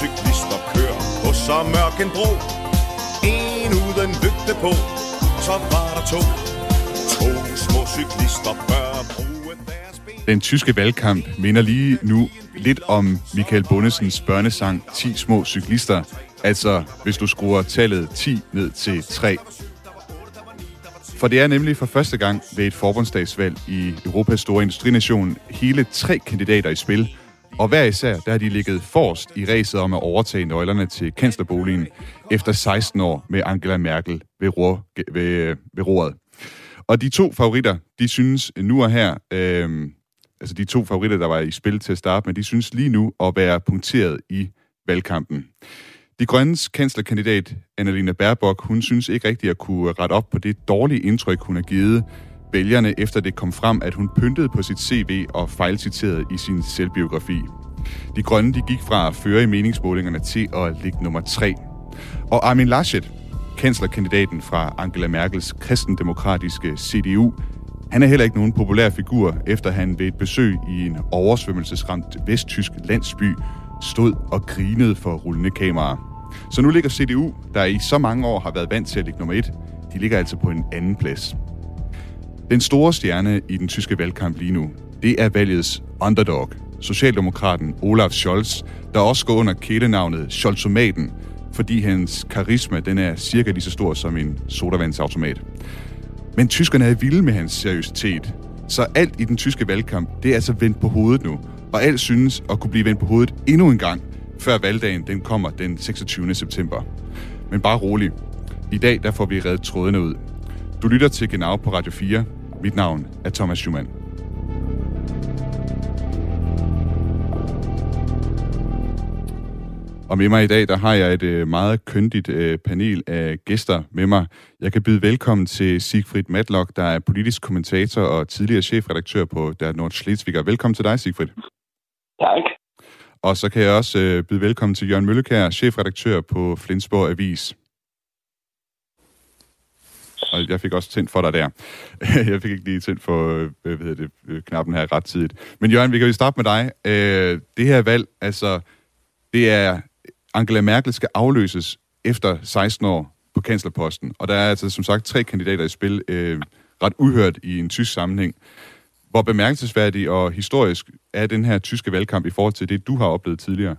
cyklister kører på så mørk en bro. En uden lygte på, så var der to. To små cyklister bør bruge deres ben. Den tyske valgkamp minder lige nu lidt om Michael Bundesens børnesang 10 små cyklister. Altså, hvis du skruer tallet 10 ned til 3. For det er nemlig for første gang ved et forbundsdagsvalg i Europas store industrination hele tre kandidater i spil, og hver især der har de ligget forrest i ræset om at overtage nøglerne til kanslerboligen efter 16 år med Angela Merkel ved, ro, ved, øh, ved roret. Og de to favoritter, de synes nu og her, øh, altså de to favoritter, der var i spil til at starte med, de synes lige nu at være punkteret i valgkampen. De grønnes kanslerkandidat, Annalena Baerbock, hun synes ikke rigtigt at kunne rette op på det dårlige indtryk, hun har givet vælgerne, efter det kom frem, at hun pyntede på sit CV og fejlciterede i sin selvbiografi. De grønne de gik fra at føre i meningsmålingerne til at ligge nummer tre. Og Armin Laschet, kanslerkandidaten fra Angela Merkels kristendemokratiske CDU, han er heller ikke nogen populær figur, efter han ved et besøg i en oversvømmelsesramt vesttysk landsby stod og grinede for rullende kameraer. Så nu ligger CDU, der i så mange år har været vant til at ligge nummer et, de ligger altså på en anden plads. Den store stjerne i den tyske valgkamp lige nu, det er valgets underdog, Socialdemokraten Olaf Scholz, der også går under kælenavnet Scholzomaten, fordi hans karisma den er cirka lige så stor som en sodavandsautomat. Men tyskerne er vilde med hans seriøsitet, så alt i den tyske valgkamp, det er altså vendt på hovedet nu, og alt synes at kunne blive vendt på hovedet endnu en gang, før valgdagen den kommer den 26. september. Men bare rolig. I dag der får vi reddet trådene ud. Du lytter til Genau på Radio 4. Mit navn er Thomas Schumann. Og med mig i dag, der har jeg et øh, meget køndigt øh, panel af gæster med mig. Jeg kan byde velkommen til Sigfrid Matlock, der er politisk kommentator og tidligere chefredaktør på Der Nordschleswiger. Velkommen til dig, Sigfrid. Tak. Og så kan jeg også øh, byde velkommen til Jørgen Møllekær, chefredaktør på Flensborg Avis. Og jeg fik også tændt for dig der. jeg fik ikke lige tændt for øh, hvad hedder det, øh, knappen her ret tidligt. Men Jørgen, vi kan jo starte med dig. Øh, det her valg, altså, det er Angela Merkel skal afløses efter 16 år på kanslerposten. Og der er altså som sagt tre kandidater i spil, øh, ret uhørt i en tysk sammenhæng. Hvor bemærkelsesværdig og historisk er den her tyske valgkamp i forhold til det, du har oplevet tidligere?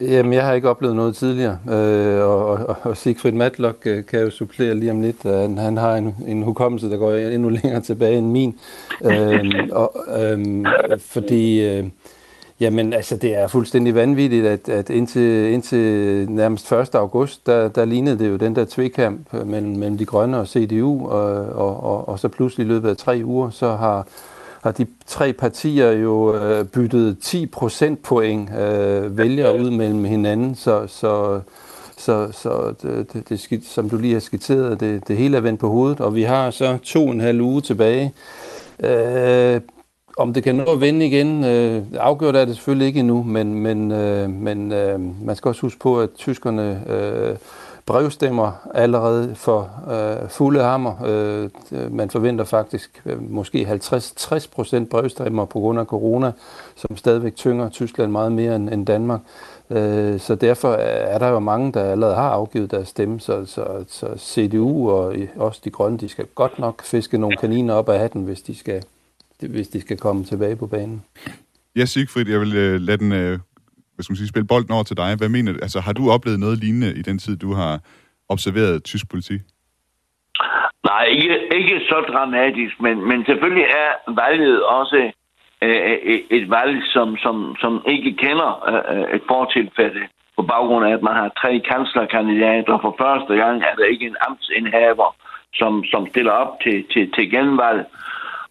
Jamen, jeg har ikke oplevet noget tidligere, øh, og, og, og Sigfrid Matlock øh, kan jo supplere lige om lidt. Han, han har en, en hukommelse, der går endnu længere tilbage end min. Øh, og, øh, fordi... Øh, Jamen, altså, det er fuldstændig vanvittigt, at, at indtil, indtil nærmest 1. august, der, der lignede det jo den der tvekamp mellem, mellem de grønne og CDU, og, og, og, og så pludselig i løbet af tre uger, så har, har de tre partier jo øh, byttet 10 procentpoint øh, vælgere ud mellem hinanden, så, så, så, så det, det, det, som du lige har skitseret, det, det hele er vendt på hovedet, og vi har så to og en halv uge tilbage. Øh, om det kan nå at vende igen, øh, afgjort er det selvfølgelig ikke endnu, men, men, øh, men øh, man skal også huske på, at tyskerne øh, brevstemmer allerede for øh, fulde hammer. Øh, man forventer faktisk øh, måske 50-60 procent brevstemmer på grund af corona, som stadigvæk tynger Tyskland meget mere end, end Danmark. Øh, så derfor er der jo mange, der allerede har afgivet deres stemme, så, så, så CDU og også de grønne, de skal godt nok fiske nogle kaniner op af hatten, hvis de skal hvis de skal komme tilbage på banen. Ja, Sigfrid, jeg vil øh, lade den øh, hvad skal man sige, spille bolden over til dig. Hvad mener du? Altså, har du oplevet noget lignende i den tid, du har observeret tysk politik? Nej, ikke, ikke så dramatisk, men, men selvfølgelig er valget også øh, øh, et valg, som, som, som ikke kender øh, et fortilfælde på baggrund af, at man har tre kanslerkandidater. For første gang er der ikke en amtsindhaver, som, som stiller op til, til, til genvalg.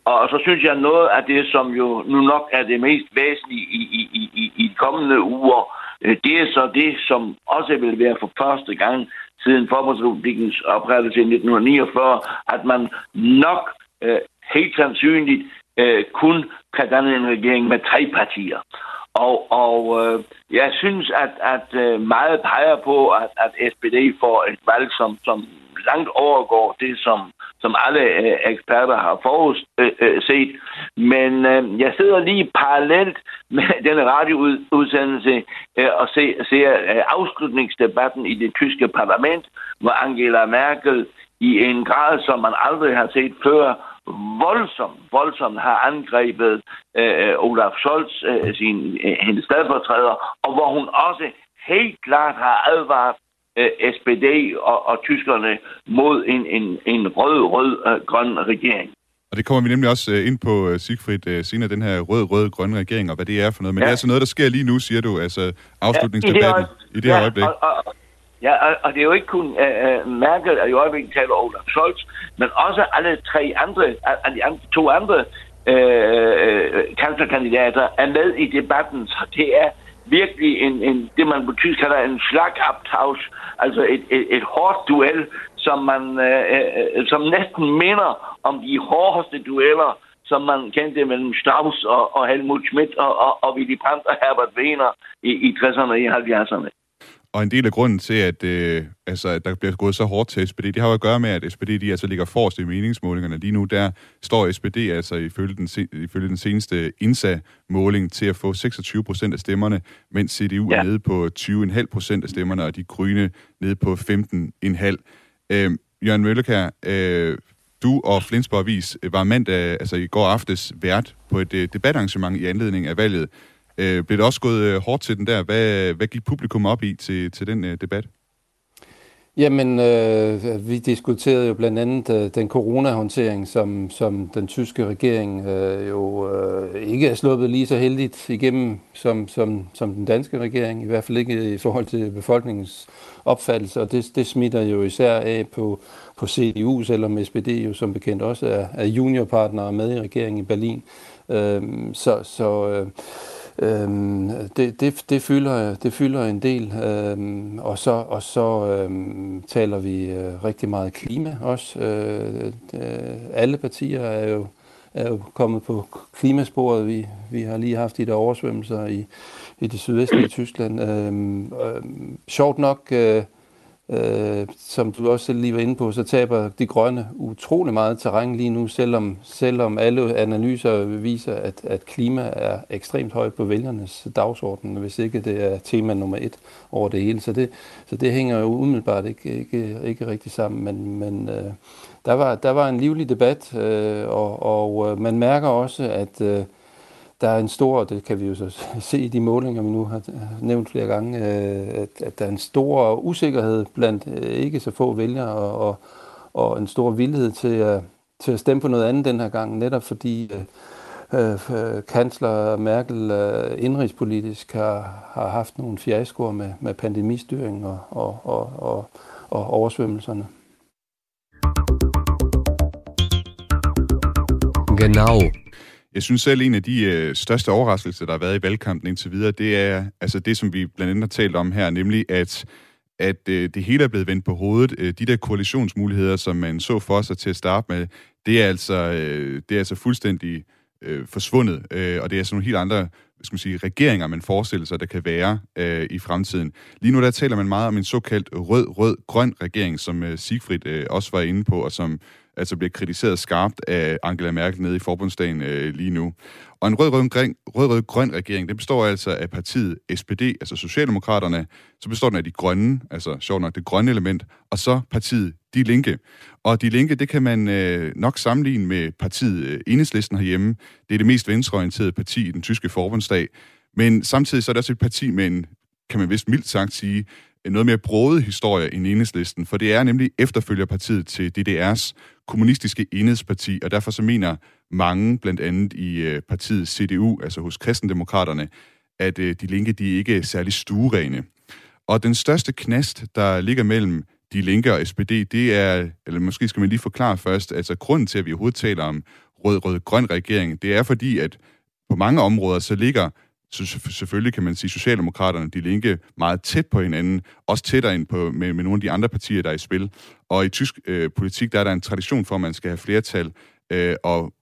Og så synes jeg, noget af det, som jo nu nok er det mest væsentlige i, i, i, i de kommende uger, øh, det er så det, som også vil være for første gang siden Forbundsrepublikens oprettelse i 1949, at man nok øh, helt sandsynligt øh, kun kan danne en regering med tre partier. Og, og øh, jeg synes, at, at øh, meget peger på, at, at SPD får et valg, som, som langt overgår det, som, som alle øh, eksperter har forudset. Øh, øh, Men øh, jeg sidder lige parallelt med denne radioudsendelse øh, og ser, ser øh, afslutningsdebatten i det tyske parlament, hvor Angela Merkel i en grad, som man aldrig har set før, voldsomt, voldsomt har angrebet øh, øh, Olaf Scholz, øh, sin, øh, hendes stedfortræder, og hvor hun også helt klart har advaret øh, SPD og, og tyskerne mod en, en, en rød-rød-grøn øh, regering. Og det kommer vi nemlig også øh, ind på, Sigfrid, senere, den her rød-rød-grønne regering, og hvad det er for noget. Men ja. det er altså noget, der sker lige nu, siger du, altså afslutningsdebatten ja, i det, i det her ja, øjeblik. Og, og, Ja, og, og det er jo ikke kun uh, Merkel, at i øjeblikket taler Olaf Scholz, men også alle tre andre, alle de andre, to andre uh, kanslerkandidater er med i debatten, så det er virkelig en, en det, man på tysk kalder en slagabtausch, altså et, et, et hårdt duel, som, man, øh, øh, som næsten minder om de hårdeste dueller, som man kendte mellem Strauss og, og Helmut Schmidt og, og, og Willy Brandt og Herbert Wehner i, i 60'erne og i 70'erne. Og en del af grunden til, at, øh, altså, at der bliver gået så hårdt til SPD, det har jo at gøre med, at SPD de altså ligger forrest i meningsmålingerne. Lige nu der står SPD altså ifølge den, ifølge den seneste INSA-måling til at få 26 procent af stemmerne, mens CDU ja. er nede på 20,5 procent af stemmerne, og de grønne nede på 15,5. Øh, Jørgen Møllekær, øh, du og Flensborg Avis var mandag, altså i går aftes, vært på et øh, debatarrangement i anledning af valget. Øh, blev det også gået øh, hårdt til den der? Hvad, hvad gik publikum op i til, til den øh, debat? Jamen, øh, vi diskuterede jo blandt andet øh, den coronahåndtering, som, som den tyske regering øh, jo øh, ikke er sluppet lige så heldigt igennem som, som, som den danske regering, i hvert fald ikke i forhold til befolkningens opfattelse, og det, det smitter jo især af på, på CDU, selvom SPD jo som bekendt også er, er juniorpartnere med i regeringen i Berlin. Øh, så så øh, Øhm, det, det, det, fylder, det fylder en del, øhm, og så, og så øhm, taler vi øh, rigtig meget klima også. Øh, øh, alle partier er jo, er jo kommet på klimasporet. Vi, vi har lige haft de der oversvømmelser i, i det sydvestlige Tyskland. Øhm, øhm, sjovt nok... Øh, Øh, som du også selv lige var inde på, så taber de grønne utrolig meget terræn lige nu, selvom, selvom alle analyser viser, at, at klima er ekstremt højt på vælgernes dagsorden, hvis ikke det er tema nummer et over det hele. Så det, så det hænger jo umiddelbart ikke, ikke, ikke rigtig sammen, men, men øh, der, var, der var en livlig debat, øh, og, og øh, man mærker også, at øh, der er en stor, det kan vi jo så se i de målinger, vi nu har nævnt flere gange, øh, at, at der er en stor usikkerhed blandt øh, ikke så få vælgere, og, og, og en stor villighed til at, til at stemme på noget andet den her gang, netop fordi øh, øh, kansler Merkel øh, indrigspolitisk har, har haft nogle fiaskoer med, med pandemistyring og, og, og, og, og oversvømmelserne. Genau. Jeg synes selv, en af de øh, største overraskelser, der har været i valgkampen indtil videre, det er altså det, som vi blandt andet har talt om her, nemlig at at øh, det hele er blevet vendt på hovedet. Øh, de der koalitionsmuligheder, som man så for sig til at starte med, det er altså, øh, det er altså fuldstændig øh, forsvundet, øh, og det er sådan nogle helt andre skal man sige, regeringer, man forestiller sig, der kan være øh, i fremtiden. Lige nu der taler man meget om en såkaldt rød-rød-grøn regering, som øh, Siegfried øh, også var inde på, og som altså bliver kritiseret skarpt af Angela Merkel nede i forbundsdagen øh, lige nu. Og en rød-rød-grøn rød, grøn regering, det består altså af partiet SPD, altså Socialdemokraterne, så består den af de grønne, altså sjovt nok det grønne element, og så partiet De Linke. Og De Linke, det kan man øh, nok sammenligne med partiet øh, Enhedslisten herhjemme. Det er det mest venstreorienterede parti i den tyske forbundsdag. Men samtidig så er det også et parti med en, kan man vist mildt sagt sige, noget mere broet historie end enhedslisten, for det er nemlig efterfølgerpartiet til DDR's kommunistiske enhedsparti, og derfor så mener mange, blandt andet i øh, partiet CDU, altså hos kristendemokraterne, at øh, de linke, de ikke er særlig stuerene. Og den største knast, der ligger mellem de linke og SPD, det er, eller måske skal man lige forklare først, altså grunden til, at vi overhovedet taler om rød-rød-grøn regering, det er fordi, at på mange områder, så ligger så selvfølgelig kan man sige, Socialdemokraterne de linke meget tæt på hinanden, også tættere ind på, med, med nogle af de andre partier, der er i spil. Og i tysk øh, politik, der er der en tradition for, at man skal have flertal, øh, og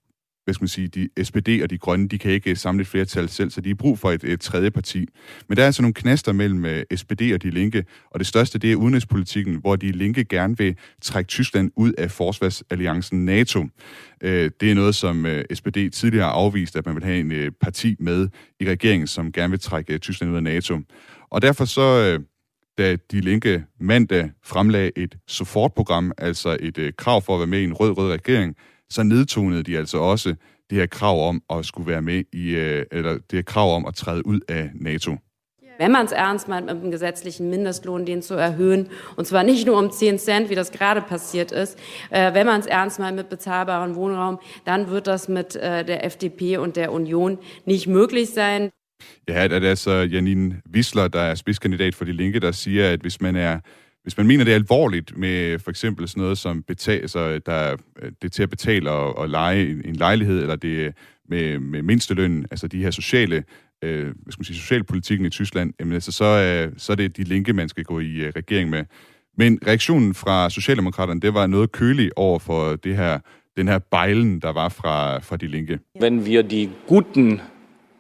hvad skal man sige, de SPD og de grønne, de kan ikke øh, samle et flertal selv, så de har brug for et, et tredje parti. Men der er altså nogle knaster mellem øh, SPD og de linke, og det største det er udenrigspolitikken, hvor de linke gerne vil trække Tyskland ud af forsvarsalliancen NATO. Øh, det er noget, som SPD tidligere har afvist, at man vil have en parti med i regeringen, som gerne vil trække Tyskland ud af NATO. Og derfor så da De Linke mandag fremlagde et supportprogram, altså et øh, krav for at være med i en rød-rød regering, så nedtonede de altså også det her krav om at skulle være med i, øh, eller det her krav om at træde ud af NATO. Wenn man es ernst meint, mit dem gesetzlichen Mindestlohn den zu erhöhen, und zwar nicht nur um 10 Cent, wie das gerade passiert ist, äh, wenn man es ernst meint mit bezahlbarem Wohnraum, dann wird das mit äh, der FDP und der Union nicht möglich sein. Ja, det er altså Janine Wissler, der er spidskandidat for De Linke, der siger, at hvis man er hvis man mener, det er alvorligt med for eksempel sådan noget som betal, så der, øh, det er til at betale og, og lege en, en lejlighed, eller det med, med mindsteløn, altså de her sociale, øh, hvad skal man sige, socialpolitikken i Tyskland, jamen, altså, så, øh, så er det de linke, man skal gå i øh, regering med. Men reaktionen fra Socialdemokraterne, det var noget kølig over for det her, den her bejlen, der var fra, fra de linke. Wenn wir die guten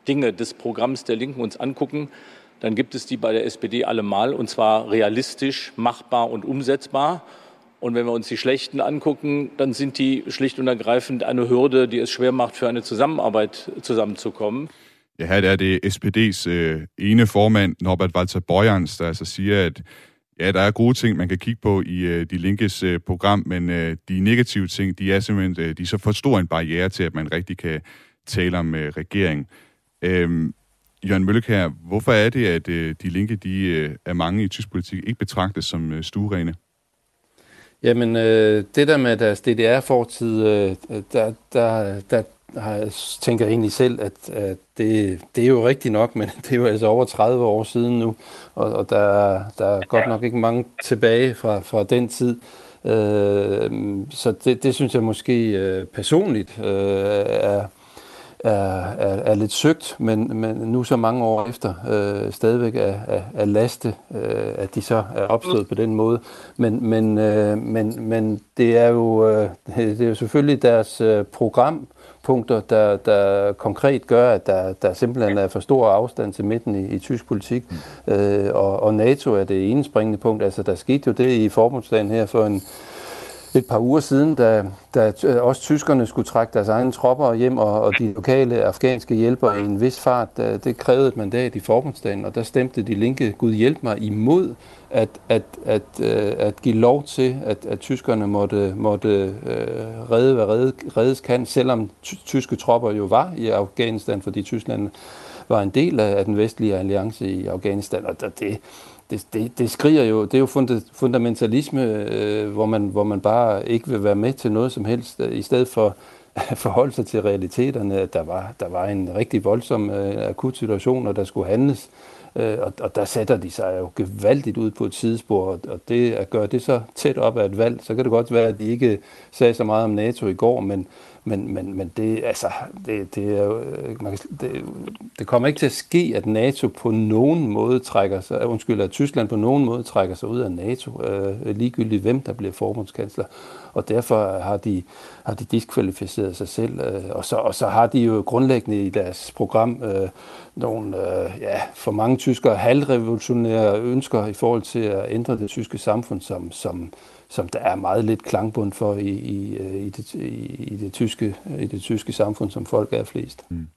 Dinge des Programms der Linken uns angucken, dann gibt es die bei der SPD allemal und zwar realistisch, machbar und umsetzbar. Und wenn wir uns die schlechten angucken, dann sind die schlicht und ergreifend eine Hürde, die es schwer macht, für eine Zusammenarbeit zusammenzukommen. Ja, her er det SPD's øh, ene formand, Norbert Walter Bøjans, der altså siger, at ja, der er gode ting, man kan kigge på i øh, de linkes øh, program, men øh, de negative ting, de er simpelthen øh, de er så for stor en barriere til, at man rigtig kan tale om øh, regering. Øhm, Jørgen Møllekær, hvorfor er det, at øh, de linke, de øh, er mange i tysk politik, ikke betragtes som øh, stuerene? Jamen, øh, det der med deres DDR-fortid, øh, der, der, der har, tænker jeg egentlig selv, at, at det, det er jo rigtigt nok, men det er jo altså over 30 år siden nu, og, og der, der er godt nok ikke mange tilbage fra, fra den tid. Øh, så det, det synes jeg måske øh, personligt øh, er er, er, er lidt søgt, men, men nu så mange år efter øh, stadigvæk er, er, er laste, øh, at de så er opstået på den måde. Men, men, øh, men, men det, er jo, øh, det er jo selvfølgelig deres øh, programpunkter, der, der konkret gør, at der, der simpelthen er for stor afstand til midten i, i tysk politik. Mm. Øh, og, og NATO er det ene springende punkt. Altså, der skete jo det i forbundsdagen her for en et par uger siden, da, da øh, også tyskerne skulle trække deres egne tropper hjem, og, og de lokale afghanske hjælpere i en vis fart, da, det krævede et mandat i forbundsdagen, og der stemte de linke, Gud hjælp mig, imod at, at, at, øh, at, give lov til, at, at tyskerne måtte, måtte uh, redde, hvad redde, reddes kan, selvom tyske tropper jo var i Afghanistan, fordi Tyskland var en del af den vestlige alliance i Afghanistan, og det, det, det, det skriger jo, det er jo fundamentalisme, øh, hvor, man, hvor man bare ikke vil være med til noget som helst, øh, i stedet for at forholde sig til realiteterne. Der var, der var en rigtig voldsom øh, akut situation, og der skulle handles, øh, og, og der sætter de sig jo gevaldigt ud på et sidespor, og, og det at gøre det så tæt op af et valg, så kan det godt være, at de ikke sagde så meget om NATO i går, men men, men, men det, altså, det, det, er øh, man kan, det, det kommer ikke til at ske, at NATO på nogen måde trækker sig, øh, undskyld, at Tyskland på nogen måde trækker sig ud af NATO, øh, ligegyldigt hvem der bliver forbundskansler. Og derfor har de, har de diskvalificeret sig selv. Øh, og, så, og så har de jo grundlæggende i deres program øh, nogle, øh, ja, for mange tyskere halvrevolutionære ønsker i forhold til at ændre det tyske samfund, som, som, som der er meget lidt klangbund for i, i, øh, i, det, i, i, det, tyske, i det tyske samfund, som folk er flest. Mm.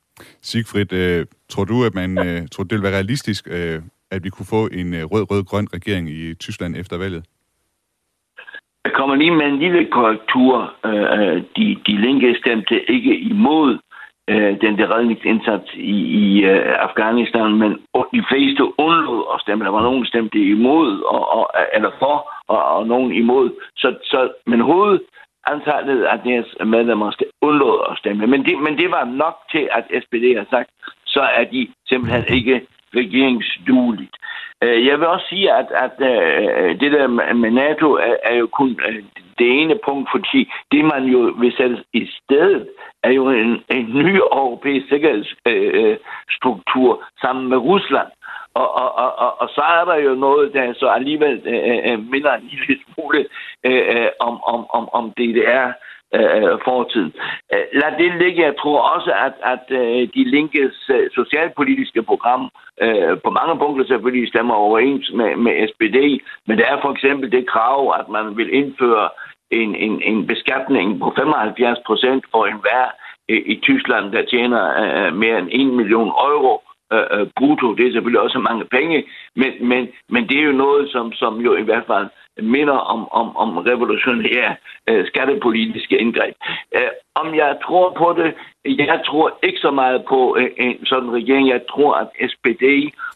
Sigfrid, øh, tror du, at man øh, tror, det vil være realistisk, øh, at vi kunne få en øh, rød-rød-grøn regering i Tyskland efter valget? Jeg kommer lige med en lille korrektur. Øh, de, de linke stemte ikke imod øh, den der redningsindsats i, i øh, Afghanistan, men de fleste undlod at stemme. Der var nogen, der stemte imod, og, og, eller for, og, og nogen imod. Så, så, men hoved antallet af deres medlemmer undlod at stemme. Men det, men det var nok til, at SPD har sagt, så er de simpelthen ikke regeringsdueligt. Øh, jeg vil også sige, at, at øh, det der med NATO er, er jo kun øh, det ene punkt, fordi det man jo vil sætte i stedet, er jo en, en ny europæisk sikkerhedsstruktur øh, øh, sammen med Rusland. Og, og, og, og, og så er der jo noget, der så alligevel øh, øh minder en lille smule øh, øh om, om, om, om DDR øh, fortiden. Lad det ligge. Jeg tror også, at, at de linkes socialpolitiske program øh, på mange punkter selvfølgelig stemmer overens med, med SPD, men der er for eksempel det krav, at man vil indføre en, en, en beskatning på 75 procent for enhver øh, i Tyskland, der tjener øh, mere end 1 million euro øh, øh, brutto. Det er selvfølgelig også mange penge, men, men, men det er jo noget, som, som jo i hvert fald minder om, om, om revolutionære øh, skattepolitiske indgreb. Øh, om jeg tror på det, jeg tror ikke så meget på øh, en sådan regering. Jeg tror, at SPD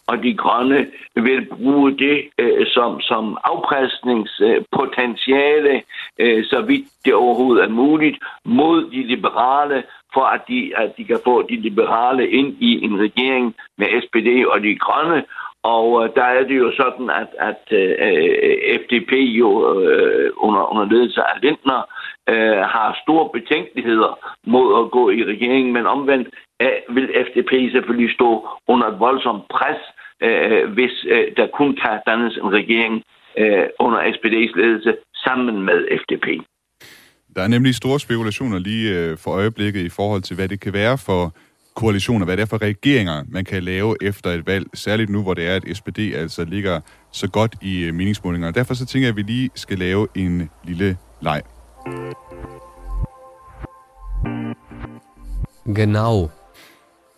og de grønne vil bruge det øh, som, som afpresningspotentiale, øh, så vidt det overhovedet er muligt, mod de liberale, for at de, at de kan få de liberale ind i en regering med SPD og de grønne, og øh, der er det jo sådan, at, at øh, FDP jo øh, under, under ledelse af Lindner øh, har store betænkeligheder mod at gå i regeringen, men omvendt øh, vil FDP selvfølgelig stå under et voldsomt pres, øh, hvis øh, der kun kan dannes en regering øh, under SPD's ledelse sammen med FDP. Der er nemlig store spekulationer lige øh, for øjeblikket i forhold til, hvad det kan være for koalitioner, hvad det er for regeringer, man kan lave efter et valg, særligt nu, hvor det er, at SPD altså ligger så godt i øh, meningsmålingerne. Derfor så tænker jeg, at vi lige skal lave en lille leg. Genau.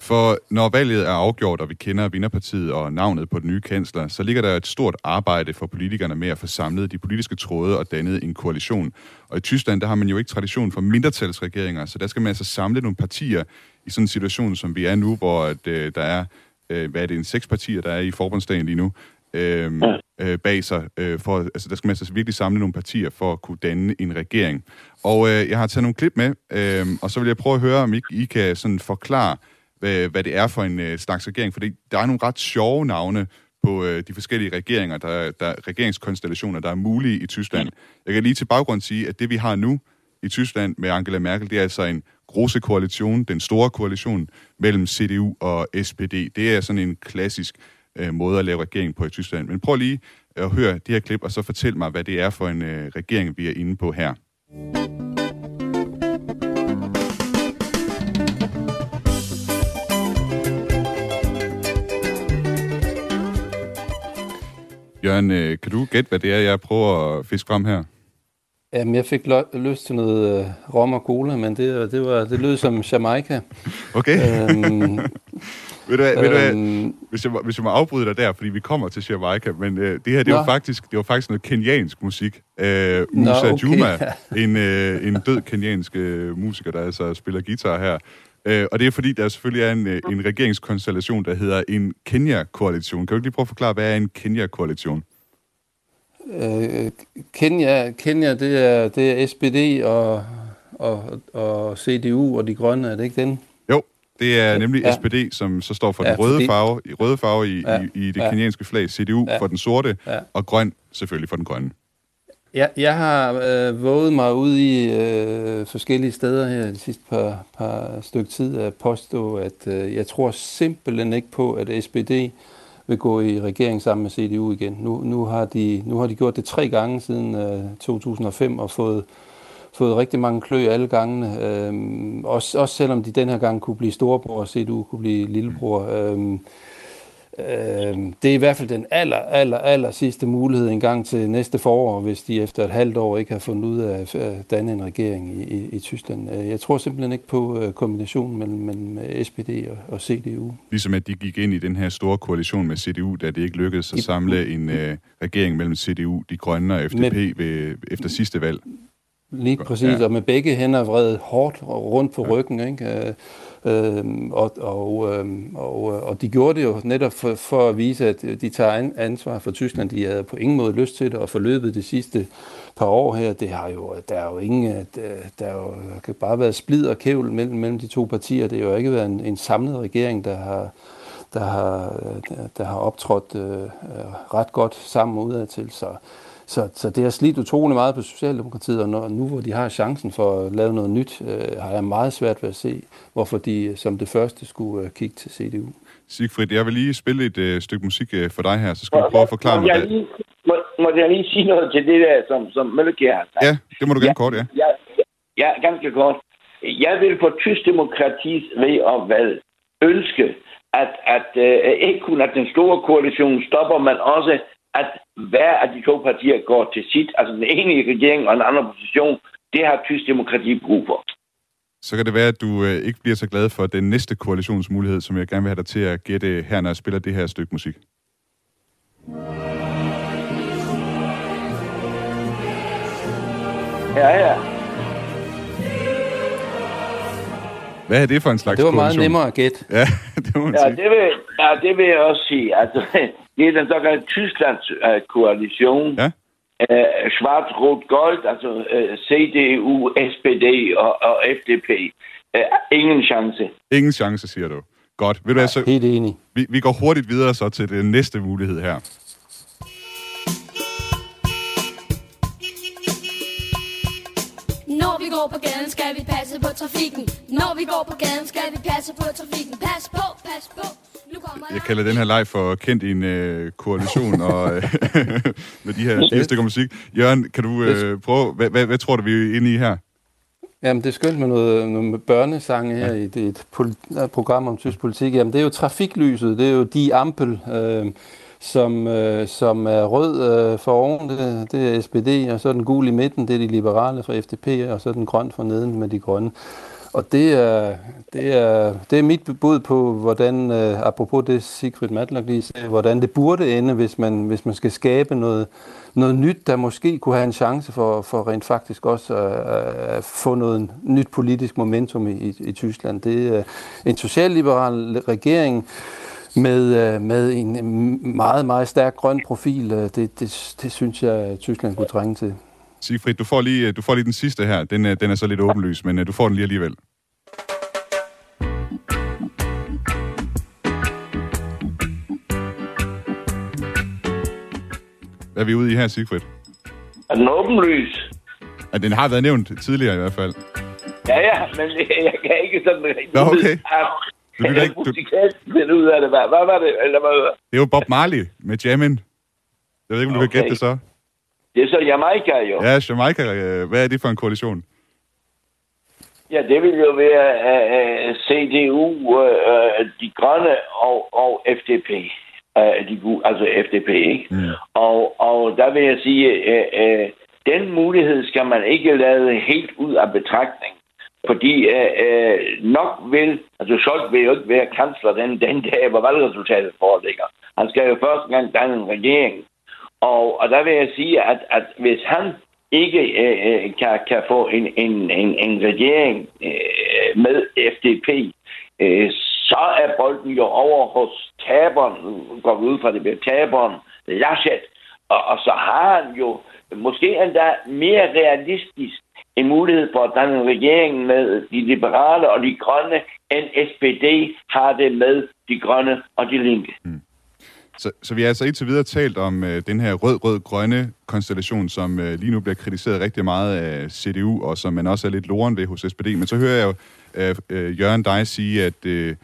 For når valget er afgjort, og vi kender vinderpartiet og navnet på den nye kansler, så ligger der et stort arbejde for politikerne med at få samlet de politiske tråde og dannet en koalition. Og i Tyskland, der har man jo ikke tradition for mindretalsregeringer, så der skal man altså samle nogle partier i sådan en situation, som vi er nu, hvor at, øh, der er, øh, hvad er det, en seks partier, der er i forbundsdagen lige nu, øh, øh, bag sig. Øh, for, altså, der skal man altså virkelig samle nogle partier for at kunne danne en regering. Og øh, jeg har taget nogle klip med, øh, og så vil jeg prøve at høre, om I, I kan sådan forklare, hvad, hvad det er for en øh, slags regering. Fordi der er nogle ret sjove navne på øh, de forskellige regeringer, der, der regeringskonstellationer, der er mulige i Tyskland. Jeg kan lige til baggrund sige, at det vi har nu i Tyskland med Angela Merkel, det er altså en große koalition, den store koalition mellem CDU og SPD. Det er sådan en klassisk øh, måde at lave regering på i Tyskland. Men prøv lige at høre det her klip, og så fortæl mig, hvad det er for en øh, regering, vi er inde på her. Jørgen, øh, kan du gætte, hvad det er, jeg prøver at fiske frem her? Jamen, jeg fik lø- lyst til noget øh, rom og cola, men det, det, var, det lød som Jamaica. Okay. Øhm, ved du, hvad, ved du hvad, øhm, hvis, jeg, hvis jeg må afbryde dig der, fordi vi kommer til Jamaica, men øh, det her, det var, faktisk, det var faktisk noget kenyansk musik. Øh, Musa Nå, okay. Juma, en, øh, en død kenyansk øh, musiker, der altså spiller guitar her. Øh, og det er fordi, der selvfølgelig er en, øh, en regeringskonstellation, der hedder en Kenya-koalition. Kan du ikke lige prøve at forklare, hvad er en Kenya-koalition? Øh, Kenya, Kenya det, er, det er SPD og, og, og CDU og de grønne, er det ikke den? Jo, det er nemlig ja. SPD, som så står for ja, den røde fordi... farve, i røde farve i, ja. i, i det ja. kenyanske flag, CDU ja. for den sorte, ja. og grøn selvfølgelig for den grønne. Ja, jeg har øh, våget mig ud i øh, forskellige steder her de sidste par, par stykke tid at påstå, at øh, jeg tror simpelthen ikke på, at SPD vil gå i regering sammen med CDU igen. Nu, nu, har, de, nu har de gjort det tre gange siden øh, 2005 og fået, fået rigtig mange klø alle gangene. Øh, også, også selvom de den her gang kunne blive storebror og CDU kunne blive lillebror. Øh, Øh, det er i hvert fald den aller, aller, aller sidste mulighed en gang til næste forår, hvis de efter et halvt år ikke har fundet ud af at danne en regering i, i, i Tyskland. Øh, jeg tror simpelthen ikke på øh, kombinationen mellem, mellem SPD og, og CDU. Ligesom at de gik ind i den her store koalition med CDU, da det ikke lykkedes at samle en uh, regering mellem CDU, de grønne og FDP med, ved, efter sidste valg. Lige præcis, ja. og med begge hænder vredet hårdt rundt på ja. ryggen. Ikke? Øhm, og, og, øhm, og, øh, og de gjorde det jo netop for, for at vise, at øh, de tager ansvar for Tyskland. De havde på ingen måde lyst til det, og forløbet de sidste par år her, det har jo, der er jo ingen, øh, der, er jo, der kan bare været splid og kævl mellem, mellem de to partier. Det har jo ikke været en, en samlet regering, der har, der har, der har optrådt øh, ret godt sammen udadtil. Så, så, så det har slidt utrolig meget på Socialdemokratiet, og når, nu hvor de har chancen for at lave noget nyt, øh, har jeg meget svært ved at se, hvorfor de øh, som det første skulle øh, kigge til CDU. Sigfrid, jeg vil lige spille et øh, stykke musik øh, for dig her, så skal du prøve at forklare må, mig jeg lige, må, må jeg lige sige noget til det der, som, som Møllekær har sagt? Ja, det må du gerne ja, kort, ja. Jeg, ja, ganske kort. Jeg vil på tysk demokratis ved og valg ønske, at, at uh, ikke kun at den store koalition stopper, men også at hver af de to partier går til sit. Altså den ene i regeringen og den anden position. Det har tysk demokrati brug for. Så kan det være, at du øh, ikke bliver så glad for den næste koalitionsmulighed, som jeg gerne vil have dig til at gætte her, når jeg spiller det her stykke musik. Ja, ja. Hvad er det for en slags Det var meget koalition? nemmere at gætte. Ja, det må man Ja, sige. det vil, ja, det vil jeg også sige. Altså, det er den såkaldte Tysklands uh, koalition. Ja. Uh, Schwarz-Rot-Gold, altså uh, CDU, SPD og, og FDP. Uh, ingen chance. Ingen chance, siger du. Godt. Ved du hvad, så Helt enig. vi, vi går hurtigt videre så til den næste mulighed her. Når vi går på gaden, skal vi passe på trafikken. Når vi går på gaden, skal vi passe på trafikken. Pas Jeg kalder den her leg for kendt i en øh, koalition og, øh, med de her fire stykker musik. Jørgen, kan du øh, prøve, hvad, hvad, hvad tror du, vi er inde i her? Jamen, det er skønt med noget, noget med børnesange her i det, et et program om tysk politik. Jamen, det er jo trafiklyset, det er jo de ampel, øh, som, øh, som er rød øh, for oven, det, det er SPD, og så den gul i midten, det er de liberale fra FDP, og så er den grøn for neden med de grønne. Og det er, det er, det er mit bud på, hvordan, øh, apropos det Sigrid Matlock lige sagde, hvordan det burde ende, hvis man, hvis man skal skabe noget, noget nyt, der måske kunne have en chance for, for rent faktisk også at, at få noget nyt politisk momentum i, i, i Tyskland. Det er en socialliberal regering med, øh, med en meget, meget stærk grøn profil. Det, det, det synes jeg, Tyskland kunne trænge til. Sigfrid, du får lige, du får lige den sidste her. Den, er- den er så lidt åbenlys, men øh, du får den lige alligevel. Hvad er vi ude i her, Sigfrid? Er den åbenlys? Ja, den har været nævnt tidligere i hvert fald. Ja, ja, men jeg kan ikke sådan rigtig Nå, okay. Du lytter ikke- du- finde ud af det. Hvad, hvad var det? Eller hvad? Det er jo Bob Marley med Jammin. Jeg ved ikke, om du kan Okay. gætte det så. Det er så Jamaica jo. Ja, Jamaica, øh, hvad er det for en koalition? Ja, det vil jo være uh, CDU, uh, de grønne og, og FDP. Uh, de, altså FDP, ikke? Mm. Og, og der vil jeg sige, uh, uh, den mulighed skal man ikke lade helt ud af betragtning. Fordi uh, nok vil, altså Scholz vil jo ikke være kansler den, den dag, hvor valgresultatet foreligger. Han skal jo først gang danne en regering. Og, og der vil jeg sige, at, at hvis han ikke øh, øh kan, kan få en, en, en, en regering øh, med FDP, øh, så er bolden jo over hos taberen, går ud fra det bliver taberen, Laschet, og, og så har han jo måske endda mere realistisk en mulighed for at danne en regering med de liberale og de grønne, end SPD har det med de grønne og de linke. Mm. Så, så vi har altså indtil videre talt om øh, den her rød-rød-grønne konstellation, som øh, lige nu bliver kritiseret rigtig meget af CDU, og som man også er lidt loren ved hos SPD. Men så hører jeg jo øh, øh, Jørgen dig sige, at, øh,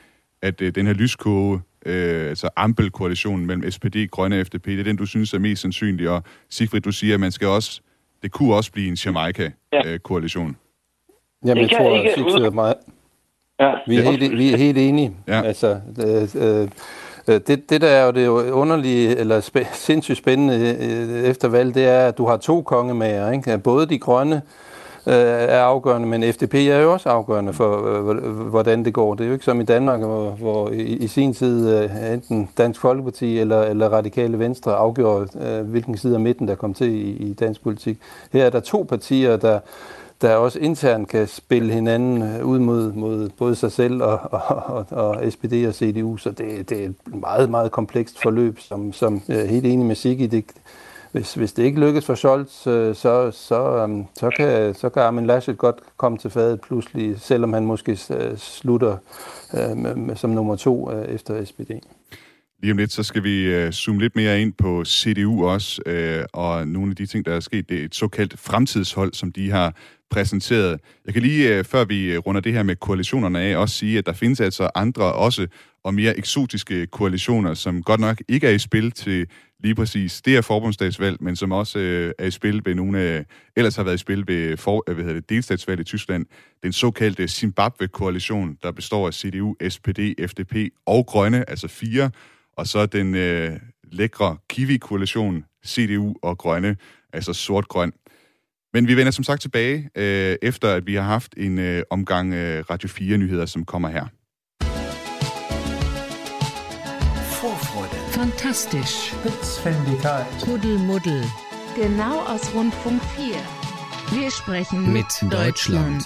at øh, den her lyskåge, øh, altså Ampel-koalitionen mellem SPD, Grønne og FDP, det er den, du synes er mest sandsynlig. Og Sigfrid, du siger, at man skal også, det kunne også blive en Jamaica-koalition. Jamen, Det jeg kan tror, ikke at Sigfrid er meget, Ja. Vi er, helt, vi er helt enige. Ja. Altså, øh, øh, Øh, det, det der er jo det underlige, eller spæ, sindssygt spændende øh, øh, efter valg, det er, at du har to kongemager. Ikke? Både de grønne øh, er afgørende, men FDP er jo også afgørende for, øh, hvordan det går. Det er jo ikke som i Danmark, hvor, hvor i, i sin tid øh, enten Dansk Folkeparti eller, eller Radikale Venstre afgjorde, øh, hvilken side af midten, der kom til i, i dansk politik. Her er der to partier, der der også internt kan spille hinanden øh, ud mod, mod både sig selv og, og, og, og SPD og CDU, så det, det er et meget, meget komplekst forløb, som, som jeg er helt enig med Sigge, det, hvis, hvis det ikke lykkes for Scholz, øh, så, så, øhm, så, kan, så kan Armin Laschet godt komme til fadet pludselig, selvom han måske slutter øh, med, med, som nummer to øh, efter SPD. Lige om lidt, så skal vi øh, zoome lidt mere ind på CDU også, øh, og nogle af de ting, der er sket. Det er et såkaldt fremtidshold, som de har præsenteret. Jeg kan lige, øh, før vi øh, runder det her med koalitionerne af, også sige, at der findes altså andre også og mere eksotiske koalitioner, som godt nok ikke er i spil til lige præcis. Det her forbundsdagsvalg, men som også øh, er i spil ved nogle af, ellers har været i spil ved, for, øh, hvad hedder det, delstatsvalg i Tyskland. Den såkaldte Zimbabwe-koalition, der består af CDU, SPD, FDP og Grønne, altså fire, og så den øh, lækre Kiwi-koalition, CDU og Grønne, altså sort-grøn. Men vi vender som sagt tilbage, øh, efter at vi har haft en øh, omgang øh, Radio 4-nyheder, som kommer her. Vorfreude. Fantastisch. Spitzfindigkeit. Kuddelmuddel. Genau aus Rundfunk 4. Wir sprechen Mit Deutschland.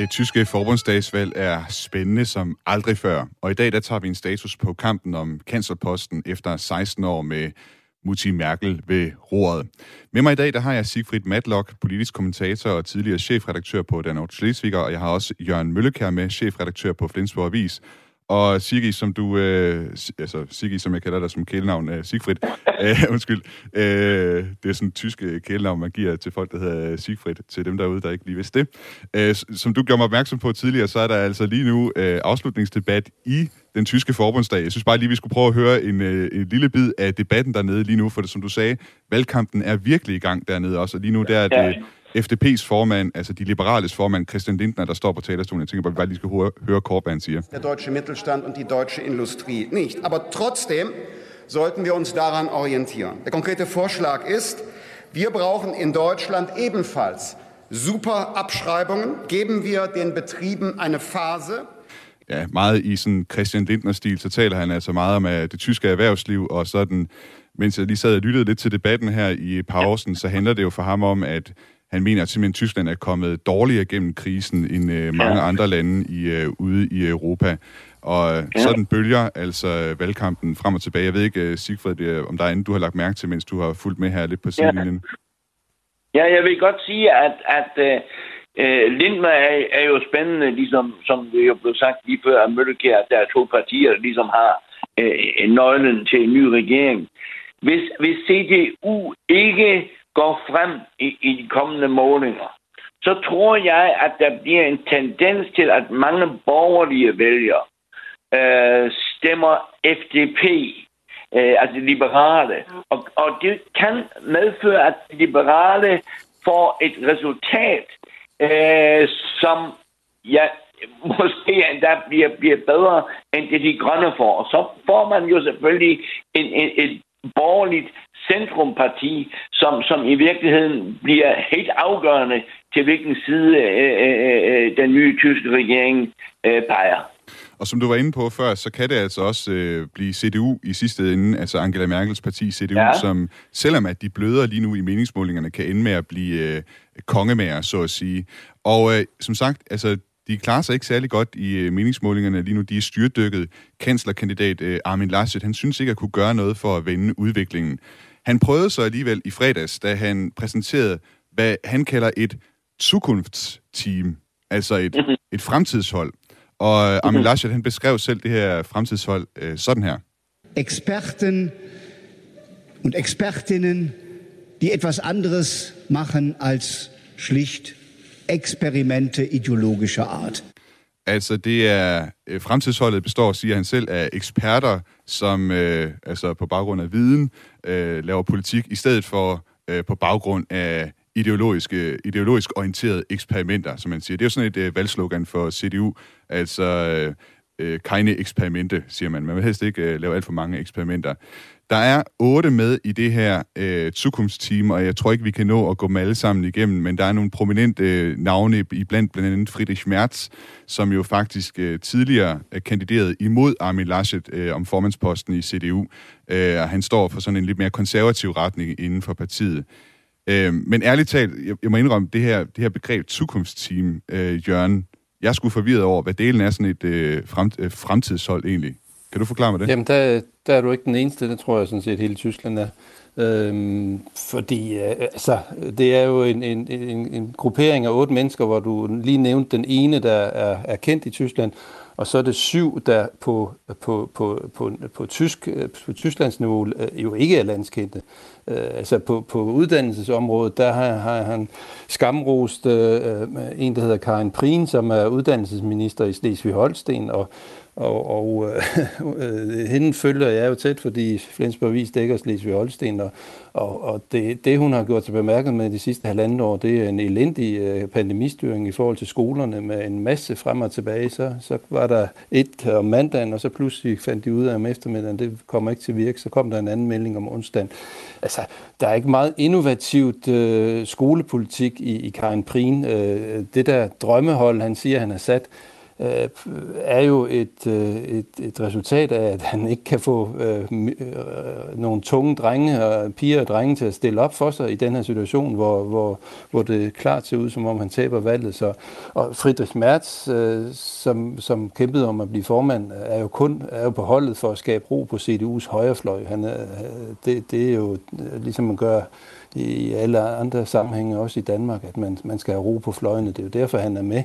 Det tyske forbundsdagsvalg er spændende som aldrig før, og i dag der tager vi en status på kampen om kanslerposten efter 16 år med Mutti Merkel ved roret. Med mig i dag der har jeg Sigfrid Matlock, politisk kommentator og tidligere chefredaktør på Den Schleswiger, og jeg har også Jørgen Møllekær med, chefredaktør på Flensborg Avis. Og Sigi, som du, øh, altså Sigi, som jeg kalder dig som kælenavn, øh, Sigfrid, øh, undskyld, øh, det er sådan et tysk øh, kælenavn, man giver til folk, der hedder Sigfrid, til dem derude, der ikke lige vidste det. Øh, som du gjorde mig opmærksom på tidligere, så er der altså lige nu øh, afslutningsdebat i den tyske forbundsdag. Jeg synes bare lige, vi skulle prøve at høre en, øh, en lille bid af debatten dernede lige nu, for det, som du sagde, valgkampen er virkelig i gang dernede også, og lige nu der er det FDP's formand, altså de liberales formand, Christian Lindner, der står på talerstolen. Jeg tænker bare, vi bare lige skal høre, høre Korban siger. der deutsche Mittelstand und die deutsche Industrie nicht. Aber trotzdem sollten wir uns daran orientieren. Der konkrete Vorschlag ist, wir brauchen in Deutschland ebenfalls super Abschreibungen. Geben wir den Betrieben eine Phase. ja, meget i sådan Christian Lindner-stil, så taler han altså meget om uh, det tyske erhvervsliv, og sådan, mens jeg lige sad og lyttede lidt til debatten her i pausen, så handler det jo for ham om, at han mener, at simpelthen Tyskland er kommet dårligere gennem krisen end uh, mange andre lande i, uh, ude i Europa. Og ja. sådan bølger altså valgkampen frem og tilbage. Jeg ved ikke, uh, Sigfrid, det, om der er andet, du har lagt mærke til, mens du har fulgt med her lidt på sidelinjen. Ja, jeg vil godt sige, at, at øh, øh, Lindmer er, er jo spændende, ligesom som det jo blev sagt lige før af Møllekær, at der er to partier, der ligesom har øh, nøglen til en ny regering. Hvis, hvis CDU ikke går frem i, i de kommende målinger, så tror jeg, at der bliver en tendens til, at mange borgerlige vælgere øh, stemmer FDP, øh, altså liberale. Og, og det kan medføre, at liberale får et resultat, øh, som ja, måske endda bliver, bliver bedre, end det de grønne får. Og så får man jo selvfølgelig en, en, et borgerligt centrumparti, som, som i virkeligheden bliver helt afgørende til hvilken side øh, øh, øh, den nye tyske regering øh, peger. Og som du var inde på før, så kan det altså også øh, blive CDU i sidste ende, altså Angela Merkels parti CDU, ja. som selvom at de bløder lige nu i meningsmålingerne, kan ende med at blive øh, kongemager, så at sige. Og øh, som sagt, altså de klarer sig ikke særlig godt i øh, meningsmålingerne lige nu. De er styrtdykket. Kanslerkandidat øh, Armin Laschet, han synes ikke at kunne gøre noget for at vende udviklingen. Han prøvede så alligevel i fredags, da han præsenterede, hvad han kalder et zukunftsteam, altså et, et fremtidshold. Og øh, Armin Laschet, han beskrev selv det her fremtidshold øh, sådan her. Experten und Expertinnen, die etwas anderes machen als schlicht Experimente ideologischer Art. Altså, det er øh, fremtidsholdet består, siger han selv, af eksperter, som øh, altså på baggrund af viden øh, laver politik, i stedet for øh, på baggrund af ideologiske, ideologisk orienterede eksperimenter, som man siger. Det er jo sådan et øh, valgslogan for CDU, altså øh, øh, keine eksperimente, siger man. Man vil helst ikke øh, lave alt for mange eksperimenter. Der er otte med i det her øh, Zukunftsteam, og jeg tror ikke, vi kan nå at gå dem alle sammen igennem, men der er nogle prominente øh, navne i blandt blandt andet Friedrich Merz, som jo faktisk øh, tidligere er kandideret imod Armin Laschet øh, om formandsposten i CDU, øh, og han står for sådan en lidt mere konservativ retning inden for partiet. Øh, men ærligt talt, jeg, jeg må indrømme, det her, det her begreb Zukunftsteam, øh, Jørgen, jeg skulle forvirret over, hvad delen er sådan et øh, frem, øh, fremtidshold egentlig. Kan du forklare mig det? Jamen, der, der er du ikke den eneste, det tror jeg sådan set hele Tyskland er. Øhm, fordi øh, altså, det er jo en, en, en, en gruppering af otte mennesker, hvor du lige nævnte den ene, der er, er kendt i Tyskland, og så er det syv, der på, på, på, på, på, tysk, øh, på Tysklands niveau øh, jo ikke er landskendte. Øh, altså på, på uddannelsesområdet, der har, har han skamrost øh, øh en, der hedder Karin Prien, som er uddannelsesminister i Slesvig-Holsten, og og, og øh, øh, hende følger jeg jo tæt, fordi Flensborg Vis dækker Slesvig Holsten, og, og, og det, det, hun har gjort sig bemærket med de sidste halvandet år, det er en elendig øh, pandemistyring i forhold til skolerne med en masse frem og tilbage. Så, så var der et om mandagen, og så pludselig fandt de ud af om eftermiddagen, det kommer ikke til virke. Så kom der en anden melding om onsdagen. Altså, der er ikke meget innovativt øh, skolepolitik i, i Karin Prien. Øh, det der drømmehold, han siger, han har sat, Øh, er jo et, øh, et, et resultat af, at han ikke kan få øh, øh, nogle tunge drenge og piger og drenge til at stille op for sig i den her situation, hvor, hvor, hvor det klart ser ud, som om han taber valget. Så, og Friedrich Merz, øh, som, som kæmpede om at blive formand, er jo kun er jo på holdet for at skabe ro på CDU's højrefløj. Han er, øh, det, det er jo ligesom man gør i alle andre sammenhænge, også i Danmark, at man, man skal have ro på fløjene. Det er jo derfor, han er med.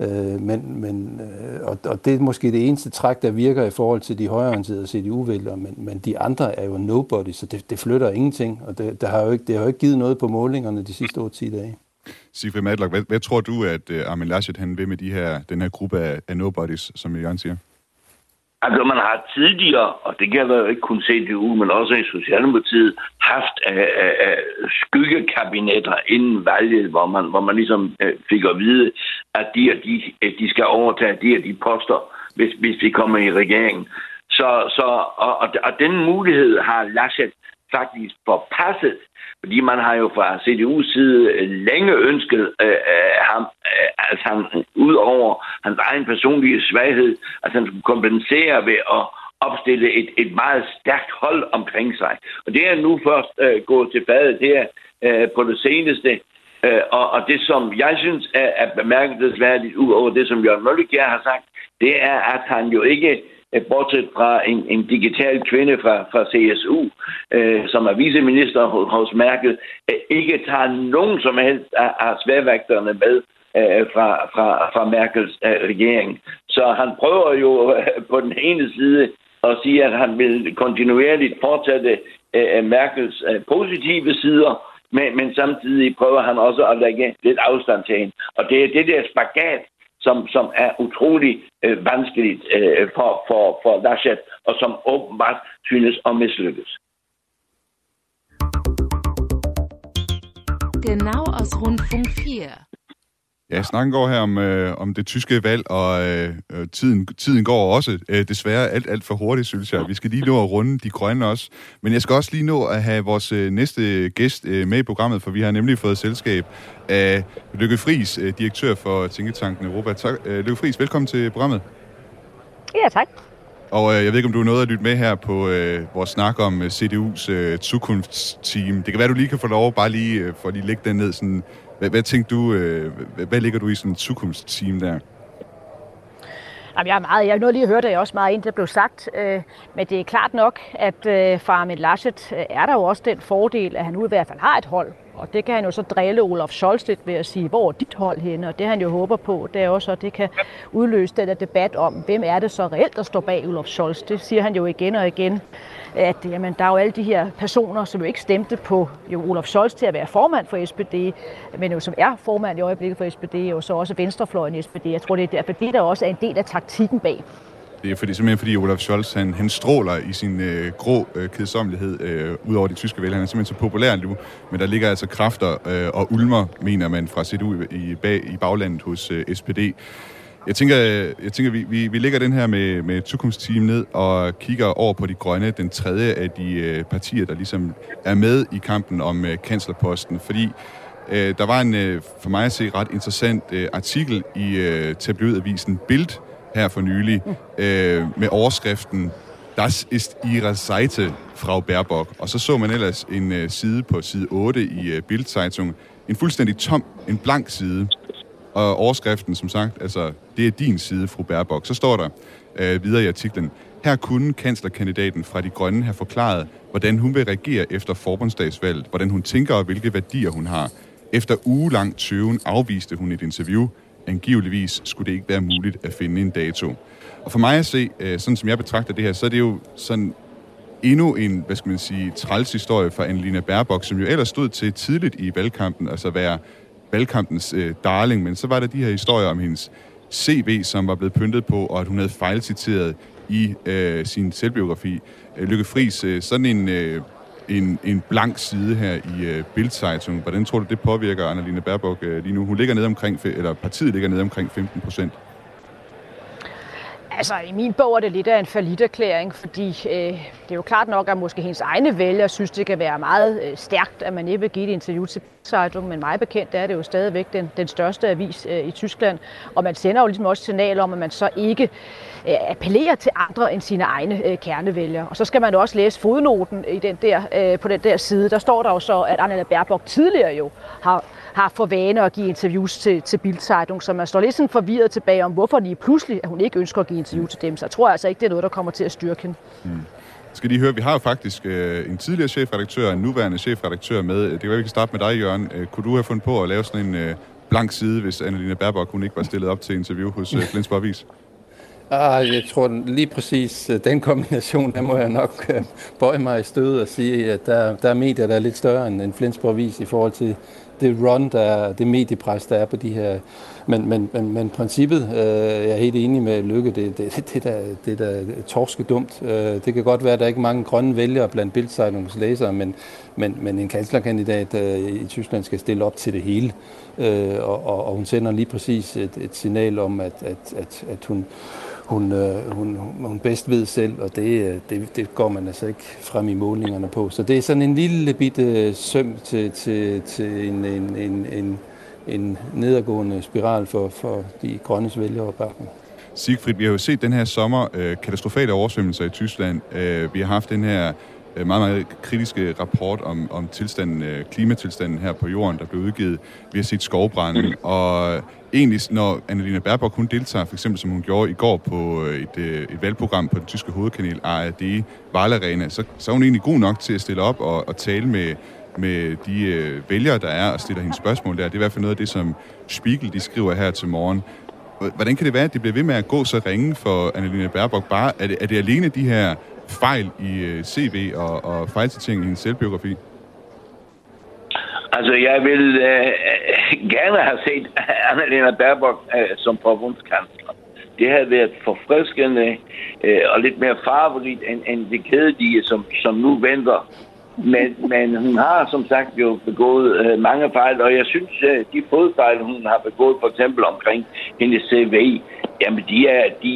Øh, men, men, øh, og, og det er måske det eneste træk, der virker i forhold til de højreorienterede CDU-vælgere, men, men de andre er jo nobody, så det, det flytter ingenting, og det, der har jo ikke, det har jo ikke givet noget på målingerne de sidste 8-10 dage. Sigfrid Madlock, hvad, hvad tror du, at uh, Armin Laschet han vil med de her, den her gruppe af, af nobodies, som Jørgen siger? Altså, man har tidligere, og det gælder jo ikke kun CDU, men også i Socialdemokratiet, haft øh, øh, øh, skyggekabinetter inden valget, hvor man, hvor man ligesom øh, fik at vide, at de, og de, øh, de skal overtage de og de poster, hvis, hvis vi kommer i regeringen. Så, så, og, og, og den mulighed har Laschet faktisk forpasset fordi man har jo fra CDU's side øh, længe ønsket øh, øh ham, øh, altså at han, ud over hans egen personlige svaghed, at han skulle kompensere ved at opstille et, et meget stærkt hold omkring sig. Og det er nu først øh, gået til fadet her øh, på det seneste. Øh, og, og det, som jeg synes er, er bemærkelsesværdigt, ud over det, som Jørgen Møllekjær har sagt, det er, at han jo ikke Øh, bortset fra en, en digital kvinde fra, fra CSU, øh, som er viceminister hos Merkel, øh, ikke tager nogen som helst af, af sværvægterne med øh, fra, fra, fra Merkels øh, regering. Så han prøver jo øh, på den ene side at sige, at han vil kontinuerligt fortsætte øh, Merkels øh, positive sider, men, men samtidig prøver han også at lægge lidt afstand til hende. Og det er det der spagat, som, som er utrolig øh, vanskeligt øh, for, for, for Laschet, og som åbenbart synes at mislykkes. Genau aus Rundfunk 4. Ja, snakken går her om, øh, om det tyske valg, og øh, øh, tiden, tiden går også øh, desværre alt, alt for hurtigt, synes jeg. Vi skal lige nå at runde de grønne også. Men jeg skal også lige nå at have vores øh, næste gæst øh, med i programmet, for vi har nemlig fået selskab af Lykke Friis, øh, direktør for Tænketanken Europa. Tak, øh, Lykke Friis, velkommen til programmet. Ja, tak. Og øh, jeg ved ikke, om du er noget at lytte med her på øh, vores snak om øh, CDU's øh, zukunftsteam. Det kan være, du lige kan få lov bare lige øh, for at lige lægge den ned sådan hvad, hvad tænker du, øh, hvad, hvad ligger du i sådan et zukunftsteam der? Jamen, jeg er meget, jeg nåede lige at høre det også meget ind, der blev sagt, øh, men det er klart nok, at øh, fra Armin Laschet øh, er der jo også den fordel, at han nu i hvert fald har et hold, og det kan han jo så drille Olaf Scholz lidt ved at sige, hvor er dit hold henne? Og det han jo håber på, det er også, at det kan udløse den der debat om, hvem er det så reelt, der står bag Olaf Scholz. Det siger han jo igen og igen at jamen, der er jo alle de her personer, som jo ikke stemte på jo Olaf Scholz til at være formand for SPD, men jo som er formand i øjeblikket for SPD, og så også venstrefløjen i SPD. Jeg tror, det er derfor, det der også er en del af taktikken bag. Det er fordi, simpelthen fordi Olaf Scholz, han, han stråler i sin øh, grå øh, kedsommelighed øh, ud over de tyske vælgere. Han er simpelthen så populær nu, men der ligger altså kræfter øh, og ulmer, mener man fra CDU i, bag, i baglandet hos øh, SPD. Jeg tænker, øh, jeg tænker vi, vi, vi lægger den her med, med Zukunftsteam ned og kigger over på de grønne, den tredje af de øh, partier, der ligesom er med i kampen om øh, kanslerposten. Fordi øh, der var en, øh, for mig at se, ret interessant øh, artikel i øh, tabloidavisen Bild her for nylig, øh, med overskriften Das ist ihre Seite, Frau Baerbock. Og så så man ellers en øh, side på side 8 i øh, Bild-Zeitung, en fuldstændig tom, en blank side, og overskriften, som sagt, altså, det er din side, fru Baerbock. Så står der øh, videre i artiklen, her kunne kanslerkandidaten fra De Grønne have forklaret, hvordan hun vil reagere efter forbundsdagsvalget, hvordan hun tænker og hvilke værdier hun har. Efter ugelang tøven afviste hun et interview. Angiveligvis skulle det ikke være muligt at finde en dato. Og for mig at se, øh, sådan som jeg betragter det her, så er det jo sådan endnu en, hvad skal man sige, træls historie for Annelina Baerbock, som jo ellers stod til tidligt i valgkampen, altså være valgkampens øh, darling, men så var der de her historier om hendes CV, som var blevet pyntet på, og at hun havde fejlciteret i øh, sin selvbiografi. Øh, Lykke Friis, øh, sådan en, øh, en, en blank side her i øh, Bildzeitung, hvordan tror du, det påvirker Annalena Baerbock øh, lige nu? Hun ligger nede omkring, eller partiet ligger nede omkring 15 procent. Altså, i min bog er det lidt af en forlitterklæring, fordi øh, det er jo klart nok, at måske hendes egne vælgere synes, det kan være meget øh, stærkt, at man ikke vil give et interview til Zeitung, men mig bekendt er det jo stadigvæk den, den største avis øh, i Tyskland, og man sender jo ligesom også signal om, at man så ikke øh, appellerer til andre end sine egne øh, kernevælgere. Og så skal man jo også læse fodnoten i den der, øh, på den der side. Der står der jo så, at Annalena Baerbock tidligere jo har har for vane at give interviews til, til Bildzeitung, så man står lidt sådan forvirret tilbage om, hvorfor lige pludselig, at hun ikke ønsker at give interview til dem. Så jeg tror altså ikke, det er noget, der kommer til at styrke hende. Mm. Skal lige høre, vi har jo faktisk øh, en tidligere chefredaktør og en nuværende chefredaktør med. Det kan være, vi kan starte med dig, Jørgen. Øh, kunne du have fundet på at lave sådan en øh, blank side, hvis Annalena Baerbock hun ikke var stillet op til interview hos øh, Flensborg Avis? Ah, jeg tror lige præcis, øh, den kombination, der må jeg nok øh, bøje mig i stød og sige, at der, der er medier, der er lidt større end Flensborg Avis i forhold til det run, der er, det mediepres, der er på de her. Men, men, men, men princippet, øh, jeg er helt enig med Lykke, det, det, det, det, der, det der torske dumt. Øh, det kan godt være, at der er ikke mange grønne vælgere blandt Bildzeitungs læsere, men, men, men en kanslerkandidat øh, i Tyskland skal stille op til det hele. Øh, og, og, og hun sender lige præcis et, et signal om, at, at, at, at hun, hun, øh, hun, hun bedst ved selv, og det, øh, det, det går man altså ikke frem i målingerne på. Så det er sådan en lille bitte øh, søm til, til, til en, en, en, en, en nedadgående spiral for, for de grønne vælgere bakken. Sigfrid, vi har jo set den her sommer øh, katastrofale oversvømmelser i Tyskland. Øh, vi har haft den her meget, meget kritiske rapport om, om tilstanden, øh, klimatilstanden her på jorden, der blev udgivet. Vi har set skovbrænde, og egentlig, når Annalena Baerbock, hun deltager, for eksempel som hun gjorde i går på øh, et, øh, et valgprogram på den tyske hovedkanal ARD Arena, så, så er hun egentlig god nok til at stille op og, og tale med, med de øh, vælgere, der er, og stiller hendes spørgsmål der. Det er i hvert fald noget af det, som Spiegel de skriver her til morgen. Hvordan kan det være, at det bliver ved med at gå så ringe for Annalena Baerbock? Bare, er, det, er det alene de her fejl i øh, CV og, og fejlcitering i hendes selvbiografi? Altså, jeg vil øh, gerne have set Annalena Baerbock øh, som forbundskansler. Det havde været forfriskende øh, og lidt mere farverigt end, end det kedelige, som, som nu venter. Men, men hun har som sagt jo begået øh, mange fejl, og jeg synes, øh, de fodfejl, hun har begået, for eksempel omkring hendes CV, Jamen, de, er, de,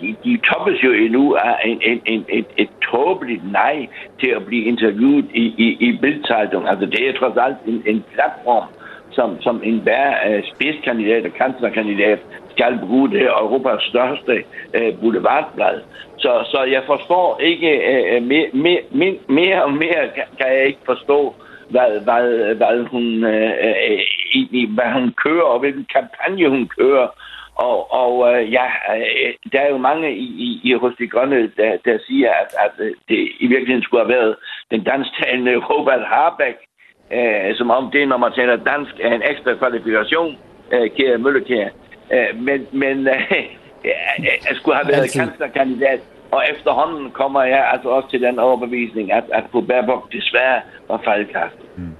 de, de toppes jo endnu af en, en, en, et, et tåbeligt nej til at blive interviewet i, i, i Bildzeitung. Altså, det er trods alt en, en platform, som, som en hver uh, øh, spidskandidat og kanslerkandidat skal bruge det Europas største uh, boulevardblad. Så, så jeg forstår ikke øh, uh, mere, mere, mere og mere kan, jeg ikke forstå, hvad, hvad, hvad, hun, uh, hvad hun kører og hvilken kampagne hun kører og, og øh, ja, øh, der er jo mange i, i, i hos de grønne, der, der siger, at, at øh, det i virkeligheden skulle have været den dansktalende Robert Harbeck, øh, som om det, når man taler dansk, er en ekstra kvalifikation, øh, kære Møllekære. Øh, men men øh, jeg skulle have været kanslerkandidat, og efterhånden kommer jeg altså også til den overbevisning, at, at på Baerbock desværre var fejlkastet. Mm.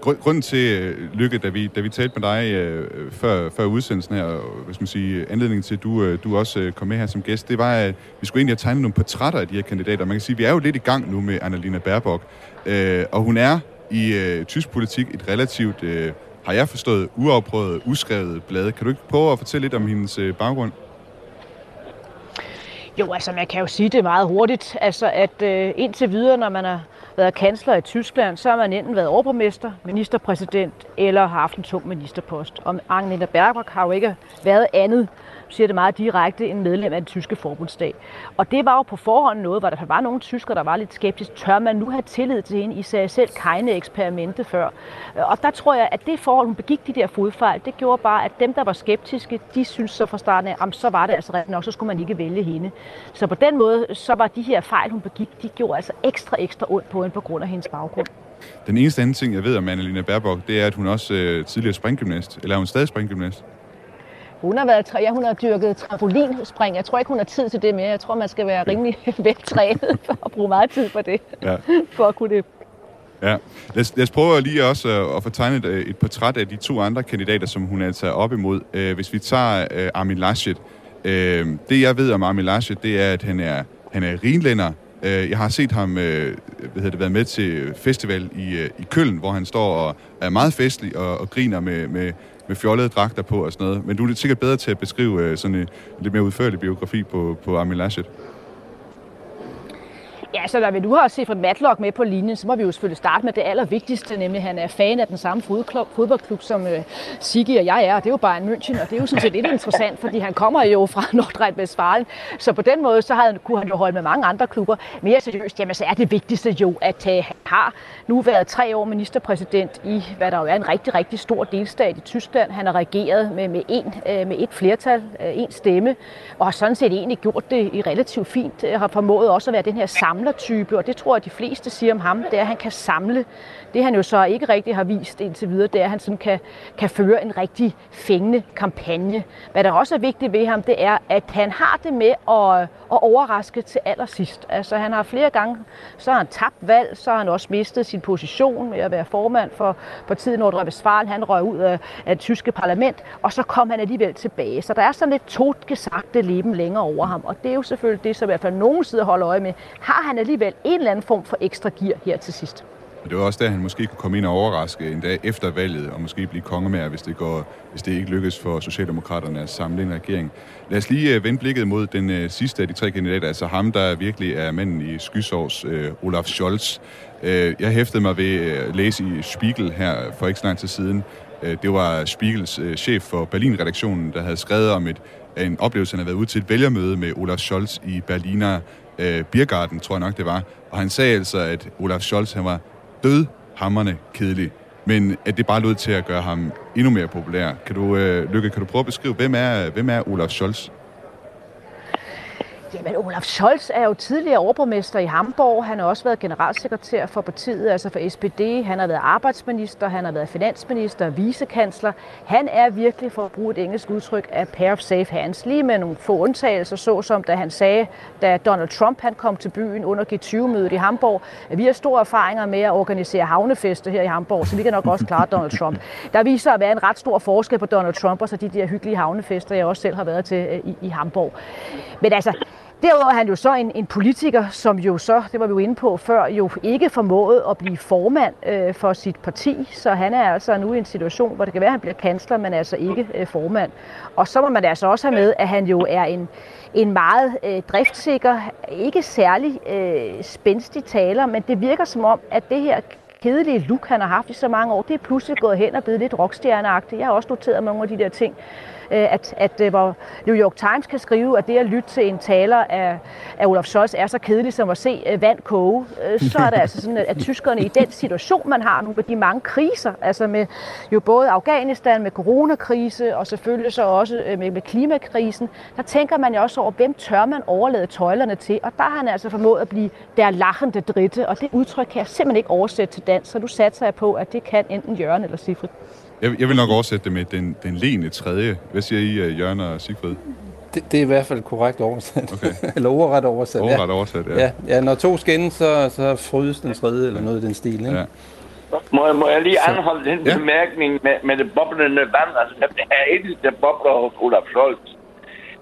Grunden til, øh, Lykke, da vi, da vi talte med dig øh, før, før udsendelsen her, og, hvad skal man sige, anledningen til, at du, øh, du også øh, kom med her som gæst, det var, at vi skulle egentlig have tegnet nogle portrætter af de her kandidater. Man kan sige, at vi er jo lidt i gang nu med Annalena Baerbock, øh, og hun er i øh, tysk politik et relativt, øh, har jeg forstået, uafprøvet, uskrevet blad. Kan du ikke prøve at fortælle lidt om hendes øh, baggrund? Jo, altså man kan jo sige det meget hurtigt, altså at øh, indtil videre, når man har været kansler i Tyskland, så har man enten været overborgmester, ministerpræsident eller har haft en tung ministerpost. Og Angela Bergmark har jo ikke været andet siger det meget direkte, en medlem af den tyske forbundsdag. Og det var jo på forhånd noget, hvor der var nogle tyskere, der var lidt skeptisk. Tør man nu have tillid til hende? I sagde selv keine eksperimente før. Og der tror jeg, at det forhold, hun begik de der fodfejl, det gjorde bare, at dem, der var skeptiske, de synes så fra starten af, at så var det altså rigtigt nok, så skulle man ikke vælge hende. Så på den måde, så var de her fejl, hun begik, de gjorde altså ekstra, ekstra ondt på hende på grund af hendes baggrund. Den eneste anden ting, jeg ved om Annalena Baerbock, det er, at hun også øh, tidligere springgymnast, eller er hun stadig springgymnast? Hun har, været, ja, hun har dyrket trampolinspring. Jeg tror ikke, hun har tid til det mere. Jeg tror, man skal være rimelig veltrænet for at bruge meget tid på det. Ja. for at kunne det. Ja, lad os, lad os prøve lige også at, at få tegnet et, et portræt af de to andre kandidater, som hun altså er op imod. Øh, hvis vi tager øh, Armin Laschet. Øh, det jeg ved om Armin Laschet, det er, at han er, han er rinlænder. Øh, jeg har set ham øh, hvad det, været med til festival i, øh, i Køln, hvor han står og er meget festlig og, og griner med, med, med fjollede dragter på og sådan noget. Men du er sikkert bedre til at beskrive øh, sådan øh, en lidt mere udførlig biografi på, på Armin Laschet. Ja, så når vi nu har Sifrit Matlock med på linjen, så må vi jo selvfølgelig starte med det allervigtigste, nemlig at han er fan af den samme fodklub, fodboldklub, som uh, og jeg er. Det er jo Bayern München, og det er jo sådan set lidt interessant, fordi han kommer jo fra Nordrhein-Westfalen. Så på den måde, så havde, kunne han jo holde med mange andre klubber. Mere seriøst, jamen så er det vigtigste jo, at uh, han har nu været tre år ministerpræsident i, hvad der jo er en rigtig, rigtig stor delstat i Tyskland. Han har regeret med, med, en, øh, med et flertal, en stemme, og har sådan set egentlig gjort det i relativt fint. Har formået også at være den her samme samlertype, og det tror jeg, de fleste siger om ham, det er, at han kan samle. Det han jo så ikke rigtig har vist indtil videre, det er, at han sådan kan, kan føre en rigtig fængende kampagne. Hvad der også er vigtigt ved ham, det er, at han har det med at, at overraske til allersidst. Altså han har flere gange, så har han tabt valg, så har han også mistet sin position med at være formand for partiet Nordre Vestfalen. Han røg ud af, af det tyske parlament, og så kom han alligevel tilbage. Så der er sådan lidt totgesagte leben længere over ham, og det er jo selvfølgelig det, som i hvert fald nogen side holder øje med. Har han alligevel en eller anden form for ekstra gear her til sidst. Og det var også der, han måske kunne komme ind og overraske en dag efter valget, og måske blive kongemager, hvis det, går, hvis det ikke lykkes for Socialdemokraterne at samle en regering. Lad os lige øh, vende blikket mod den øh, sidste af de tre kandidater, altså ham, der virkelig er manden i skysårs, øh, Olaf Scholz. Jeg hæftede mig ved at læse i Spiegel her for ikke så lang tid siden. Det var Spiegels chef for Berlin-redaktionen, der havde skrevet om et, en oplevelse, han havde været ude til et vælgermøde med Olaf Scholz i Berliner øh, Biergarten, tror jeg nok det var. Og han sagde altså, at Olaf Scholz han var død hammerne kedelig, men at det bare lød til at gøre ham endnu mere populær. Kan du, øh, Lykke, kan du prøve at beskrive, hvem er, hvem er Olaf Scholz? Jamen, Olaf Scholz er jo tidligere overborgmester i Hamburg. Han har også været generalsekretær for partiet, altså for SPD. Han har været arbejdsminister, han har været finansminister, vicekansler. Han er virkelig, for at bruge et engelsk udtryk, af pair of safe hands. Lige med nogle få undtagelser, såsom da han sagde, da Donald Trump han kom til byen under G20-mødet i Hamburg, at vi har store erfaringer med at organisere havnefeste her i Hamburg, så vi kan nok også klare Donald Trump. Der viser at være en ret stor forskel på Donald Trump og så de der hyggelige havnefester, jeg også selv har været til øh, i, i Hamburg. Men altså, Derudover er han jo så en, en politiker, som jo så, det var vi jo inde på før, jo ikke formåede at blive formand øh, for sit parti. Så han er altså nu i en situation, hvor det kan være, at han bliver kansler, men altså ikke øh, formand. Og så må man altså også have med, at han jo er en, en meget øh, driftsikker, ikke særlig øh, spændstig taler, men det virker som om, at det her kedelige look, han har haft i så mange år, det er pludselig gået hen og blevet lidt rockstjerneagtigt. Jeg har også noteret nogle af de der ting. Øh, at, at øh, hvor New York Times kan skrive, at det at lytte til en taler af, af Olaf Scholz er så kedeligt som at se øh, vand koge, så er det altså sådan, at, tyskerne i den situation, man har nu med de mange kriser, altså med jo både Afghanistan, med coronakrise og selvfølgelig så også med, med klimakrisen, der tænker man jo også over, hvem tør man overlade tøjlerne til, og der har han altså formået at blive der lachende dritte, og det udtryk kan jeg simpelthen ikke oversætte til dansk, så du satser jeg på, at det kan enten Jørgen eller Sifrit. Jeg, jeg vil nok oversætte det med den, den lene tredje. Hvad siger I, uh, Jørgen og Sigfrid? Det, det er i hvert fald korrekt oversat. Okay. eller ordret oversat. Ordret ja. oversat, ja. ja. Ja, når to skændes, så, så frydes den tredje, eller noget i den stil. Ikke? Ja. Må, jeg, må jeg lige anholde den ja. bemærkning med, med det boblende vand? Altså, det er ikke der bobler hos Olaf Scholz.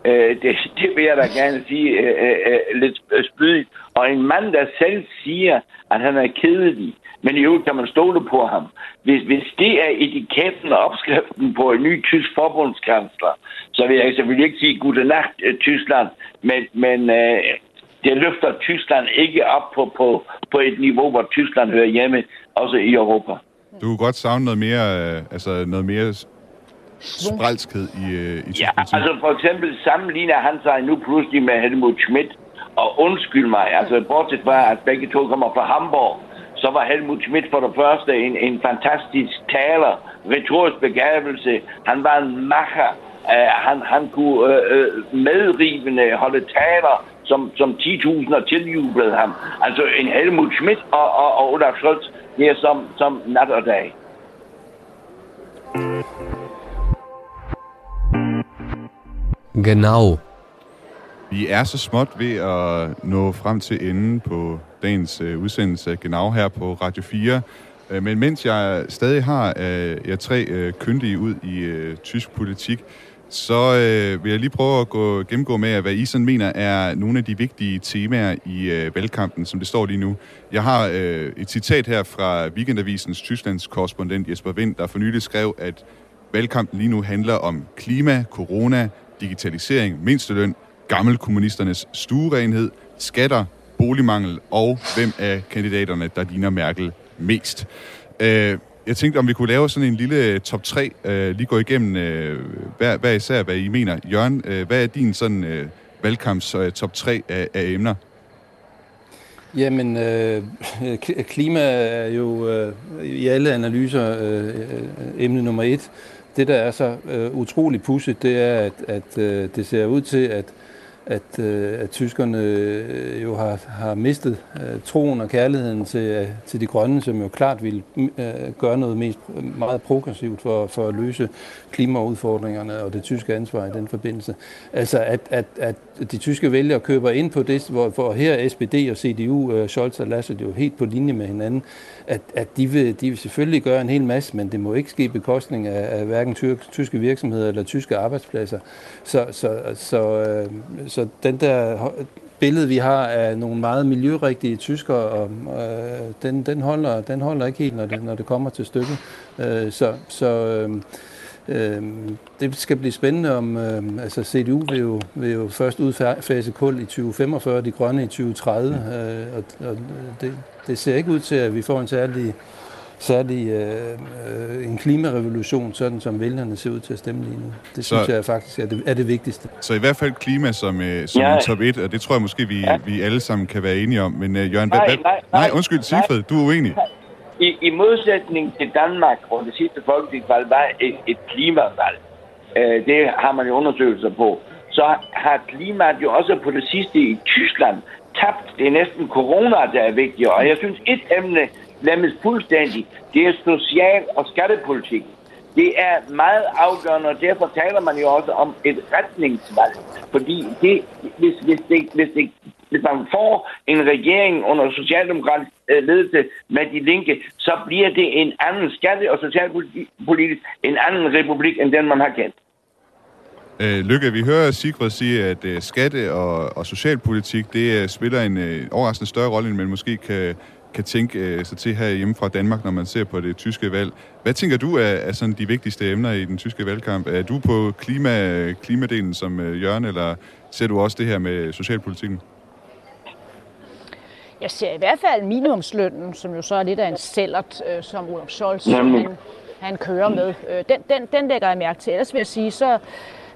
Øh, det, det vil jeg da gerne sige øh, øh, øh, lidt spydigt. Og en mand, der selv siger, at han er kedelig, men i øvrigt kan man stole på ham. Hvis, hvis det er etiketten og opskriften på en ny tysk forbundskansler, så vil jeg selvfølgelig ikke sige gute øh, Tyskland, men, men øh, det løfter Tyskland ikke op på, på, på et niveau, hvor Tyskland hører hjemme, også i Europa. Du kunne godt savne noget mere, øh, altså noget mere spralskhed i, øh, i Ja, altså for eksempel sammenligner han sig nu pludselig med Helmut Schmidt, og undskyld mig, altså bortset fra, at begge to kommer fra Hamburg, så var Helmut Schmidt for det første en, en fantastisk taler, retorisk begavelse. Han var en macher. Uh, han, han kunne uh, medrivende holde taler, som, som 10.000 tiljublede ham. Altså en Helmut Schmidt og, og, og Olaf Scholz, det er som, som nat og dag. Genau. Vi er så småt ved at nå frem til enden på dagens øh, udsendelse Genau her på Radio 4. Øh, men mens jeg stadig har øh, jeg tre øh, kyndige ud i øh, tysk politik, så øh, vil jeg lige prøve at gå, gennemgå med, hvad I sådan mener er nogle af de vigtige temaer i øh, valgkampen, som det står lige nu. Jeg har øh, et citat her fra Weekendavisens Tysklands korrespondent Jesper Vind, der for nylig skrev, at valgkampen lige nu handler om klima, corona, digitalisering, mindsteløn, gammelkommunisternes stuerenhed, skatter, boligmangel og hvem af kandidaterne, der ligner Merkel mest. Øh, jeg tænkte, om vi kunne lave sådan en lille top 3, øh, lige gå igennem øh, hver, hver især, hvad I mener. Jørgen, øh, hvad er din sådan øh, valgkamps øh, top 3 af, af emner? Jamen, øh, klima er jo øh, i alle analyser øh, øh emne nummer et. Det, der er så øh, utrolig pudset, det er, at, at øh, det ser ud til, at at, øh, at tyskerne øh, jo har, har mistet øh, troen og kærligheden til, øh, til de grønne, som jo klart vil øh, gøre noget mest meget progressivt for, for at løse klimaudfordringerne og det tyske ansvar i den forbindelse. Altså at, at, at de tyske vælgere køber ind på det, hvor, hvor her SPD og CDU, øh, Scholz og Laschet jo helt på linje med hinanden, at, at de, vil, de vil selvfølgelig gøre en hel masse, men det må ikke ske bekostning af, af hverken tyske virksomheder eller tyske arbejdspladser. Så, så, så, øh, så den der billede, vi har af nogle meget miljørigtige tyskere, og, øh, den, den, holder, den holder ikke helt, når det, når det kommer til stykket. Øh, så så øh, øh, det skal blive spændende om, øh, altså CDU vil jo, vil jo først udfase kul i 2045, de grønne i 2030, øh, og, og det, det ser ikke ud til, at vi får en særlig særlig øh, øh, en klimarevolution, sådan som vælgerne ser ud til at stemme lige nu. Det så, synes jeg faktisk er det, er det vigtigste. Så i hvert fald klima som, øh, som ja. en top 1, og det tror jeg måske, vi, ja. vi alle sammen kan være enige om. Men øh, Jørgen, nej, hvad, nej, nej, nej, undskyld, Sigfrid, du er uenig. I, I modsætning til Danmark, hvor det sidste folketingsvalg var et, et klimavalg, øh, det har man jo undersøgelser på, så har klimaet jo også på det sidste i Tyskland tabt. Det er næsten corona, der er vigtigt. Og jeg synes, et emne, glemmes fuldstændig. Det er social- og skattepolitik. Det er meget afgørende, og derfor taler man jo også om et retningsvalg. Fordi det, hvis, hvis, det, hvis, det, hvis man får en regering under socialdemokratisk øh, ledelse med de linke, så bliver det en anden skatte- og socialpolitisk, en anden republik, end den man har kendt. Øh, Lykke, vi hører Sigrid sige, at øh, skatte- og, og socialpolitik, det øh, spiller en øh, overraskende større rolle, end man måske kan, kan tænke øh, sig til her hjemme fra Danmark, når man ser på det tyske valg. Hvad tænker du er, er sådan de vigtigste emner i den tyske valgkamp? Er du på klima, øh, klimadelen som øh, Jørgen, eller ser du også det her med socialpolitikken? Jeg ser i hvert fald minimumslønnen, som jo så er lidt af en sælgert, øh, som Olaf Scholz han, han kører med. Øh, den, den, den lægger jeg mærke til. Ellers vil jeg sige, så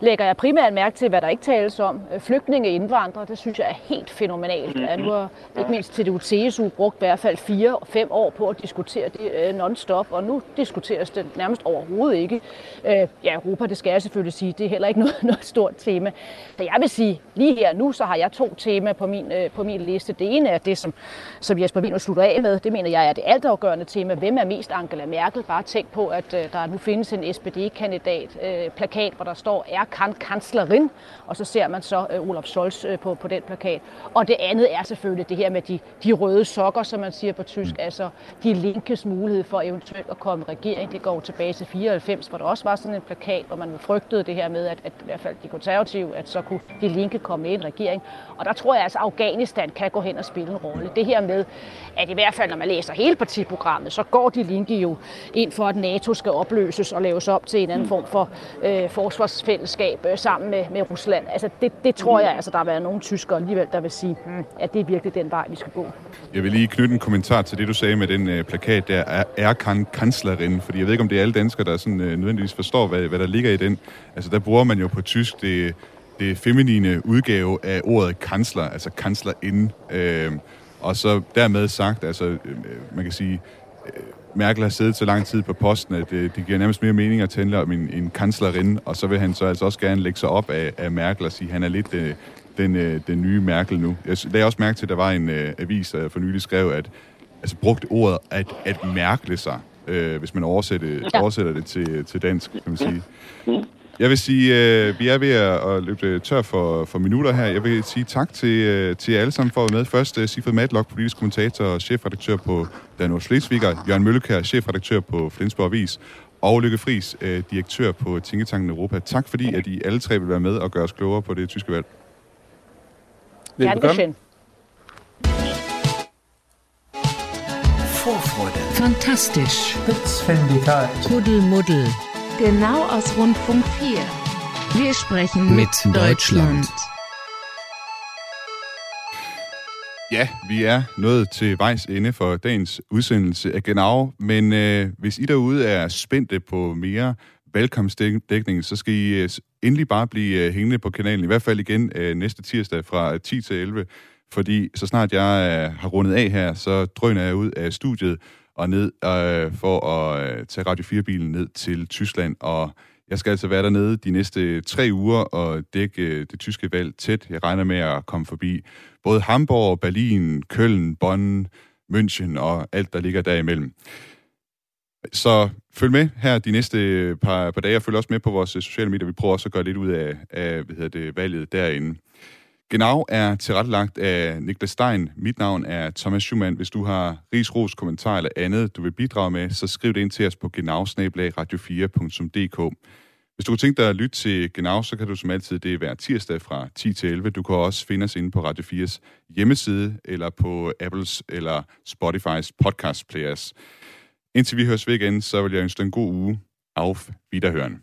lægger jeg primært mærke til, hvad der ikke tales om. Øh, flygtninge indvandrere, det synes jeg er helt fænomenalt. Mm-hmm. nu har ikke mindst til det CSU brugt i hvert fald fire og fem år på at diskutere det øh, non-stop, og nu diskuteres det nærmest overhovedet ikke. Øh, ja, Europa, det skal jeg selvfølgelig sige, det er heller ikke noget, noget stort tema. Så jeg vil sige, lige her nu, så har jeg to temaer på min, øh, på min liste. Det ene er det, som, som Jesper Wiener slutter af med. Det mener jeg er det altafgørende tema. Hvem er mest Angela Merkel? Bare tænk på, at øh, der nu findes en SPD-kandidat, plakat, hvor der står, er kan kanslerin, og så ser man så uh, Olaf Scholz uh, på, på den plakat. Og det andet er selvfølgelig det her med de, de røde sokker, som man siger på tysk, mm. altså de linkes mulighed for eventuelt at komme i regering. Det går tilbage til 94, hvor der også var sådan en plakat, hvor man frygtede det her med, at, at i hvert fald de konservative, at så kunne de linke komme med i en regering. Og der tror jeg altså, at Afghanistan kan gå hen og spille en rolle. Det her med, at i hvert fald når man læser hele partiprogrammet, så går de linke jo ind for, at NATO skal opløses og laves op til en anden mm. form for øh, forsvarsfællesskab øh, sammen med, med Rusland. Altså det, det tror jeg, altså, der har været nogle tyskere alligevel, der vil sige, hmm, at det er virkelig den vej, vi skal gå. Jeg vil lige knytte en kommentar til det, du sagde med den øh, plakat der, er, er kan kanslerin, fordi jeg ved ikke, om det er alle danskere, der sådan, øh, nødvendigvis forstår, hvad, hvad der ligger i den. Altså der bruger man jo på tysk det, det feminine udgave af ordet kansler, altså kanslerin. Øh, og så dermed sagt, altså øh, man kan sige, øh, Merkel har siddet så lang tid på posten, at det, det giver nærmest mere mening at tale om en, en kanslerin, og så vil han så altså også gerne lægge sig op af, af Merkel og sige, at han er lidt øh, den, øh, den nye Merkel nu. Jeg lagde også mærke til, at der var en øh, avis, der for nylig skrev, at altså brugt ordet at, at mærkle sig, øh, hvis man oversætter, ja. oversætter det til, til dansk, kan man sige. Jeg vil sige, øh, vi er ved at, at løbe tør for, for minutter her. Jeg vil sige tak til, øh, til jer alle sammen for at være med. Først uh, Sifred Matlock, politisk kommentator og chefredaktør på Danus Slesviger. Jørgen Møllekær, chefredaktør på Flensborg Avis. Og Lykke Friis, øh, direktør på Tænketanken Europa. Tak fordi, at I alle tre vil være med og gøre os klogere på det tyske valg. Velbekomme. Vorfreude. Fantastisch. Spitzfindigkeit. Kuddelmuddel. Genau aus Rundfunk 4. Wir sprechen Mit mit, Deutschland. Deutschland. Ja, vi er nået til vejs ende for dagens udsendelse af Genau, men øh, hvis I derude er spændte på mere valgkampsdækning, så skal I øh, endelig bare blive øh, hængende på kanalen, i hvert fald igen øh, næste tirsdag fra 10 til 11, fordi så snart jeg øh, har rundet af her, så drøner jeg ud af studiet og ned øh, for at øh, tage Radio 4-bilen ned til Tyskland, og jeg skal altså være dernede de næste tre uger og dække øh, det tyske valg tæt. Jeg regner med at komme forbi både Hamburg, Berlin, Køln, Bonn, München og alt, der ligger derimellem. Så følg med her de næste øh, par, par dage, og følg også med på vores øh, sociale medier. Vi prøver også at gøre lidt ud af, af hvad hedder det, valget derinde. Genau er tilrettelagt af Niklas Stein. Mit navn er Thomas Schumann. Hvis du har ris, ros, kommentar eller andet, du vil bidrage med, så skriv det ind til os på genau-radio4.dk. Hvis du kunne tænke dig at lytte til Genau, så kan du som altid det være tirsdag fra 10 til 11. Du kan også finde os inde på Radio 4's hjemmeside, eller på Apples eller Spotify's podcast players. Indtil vi høres ved igen, så vil jeg ønske dig en god uge. Auf Wiederhören.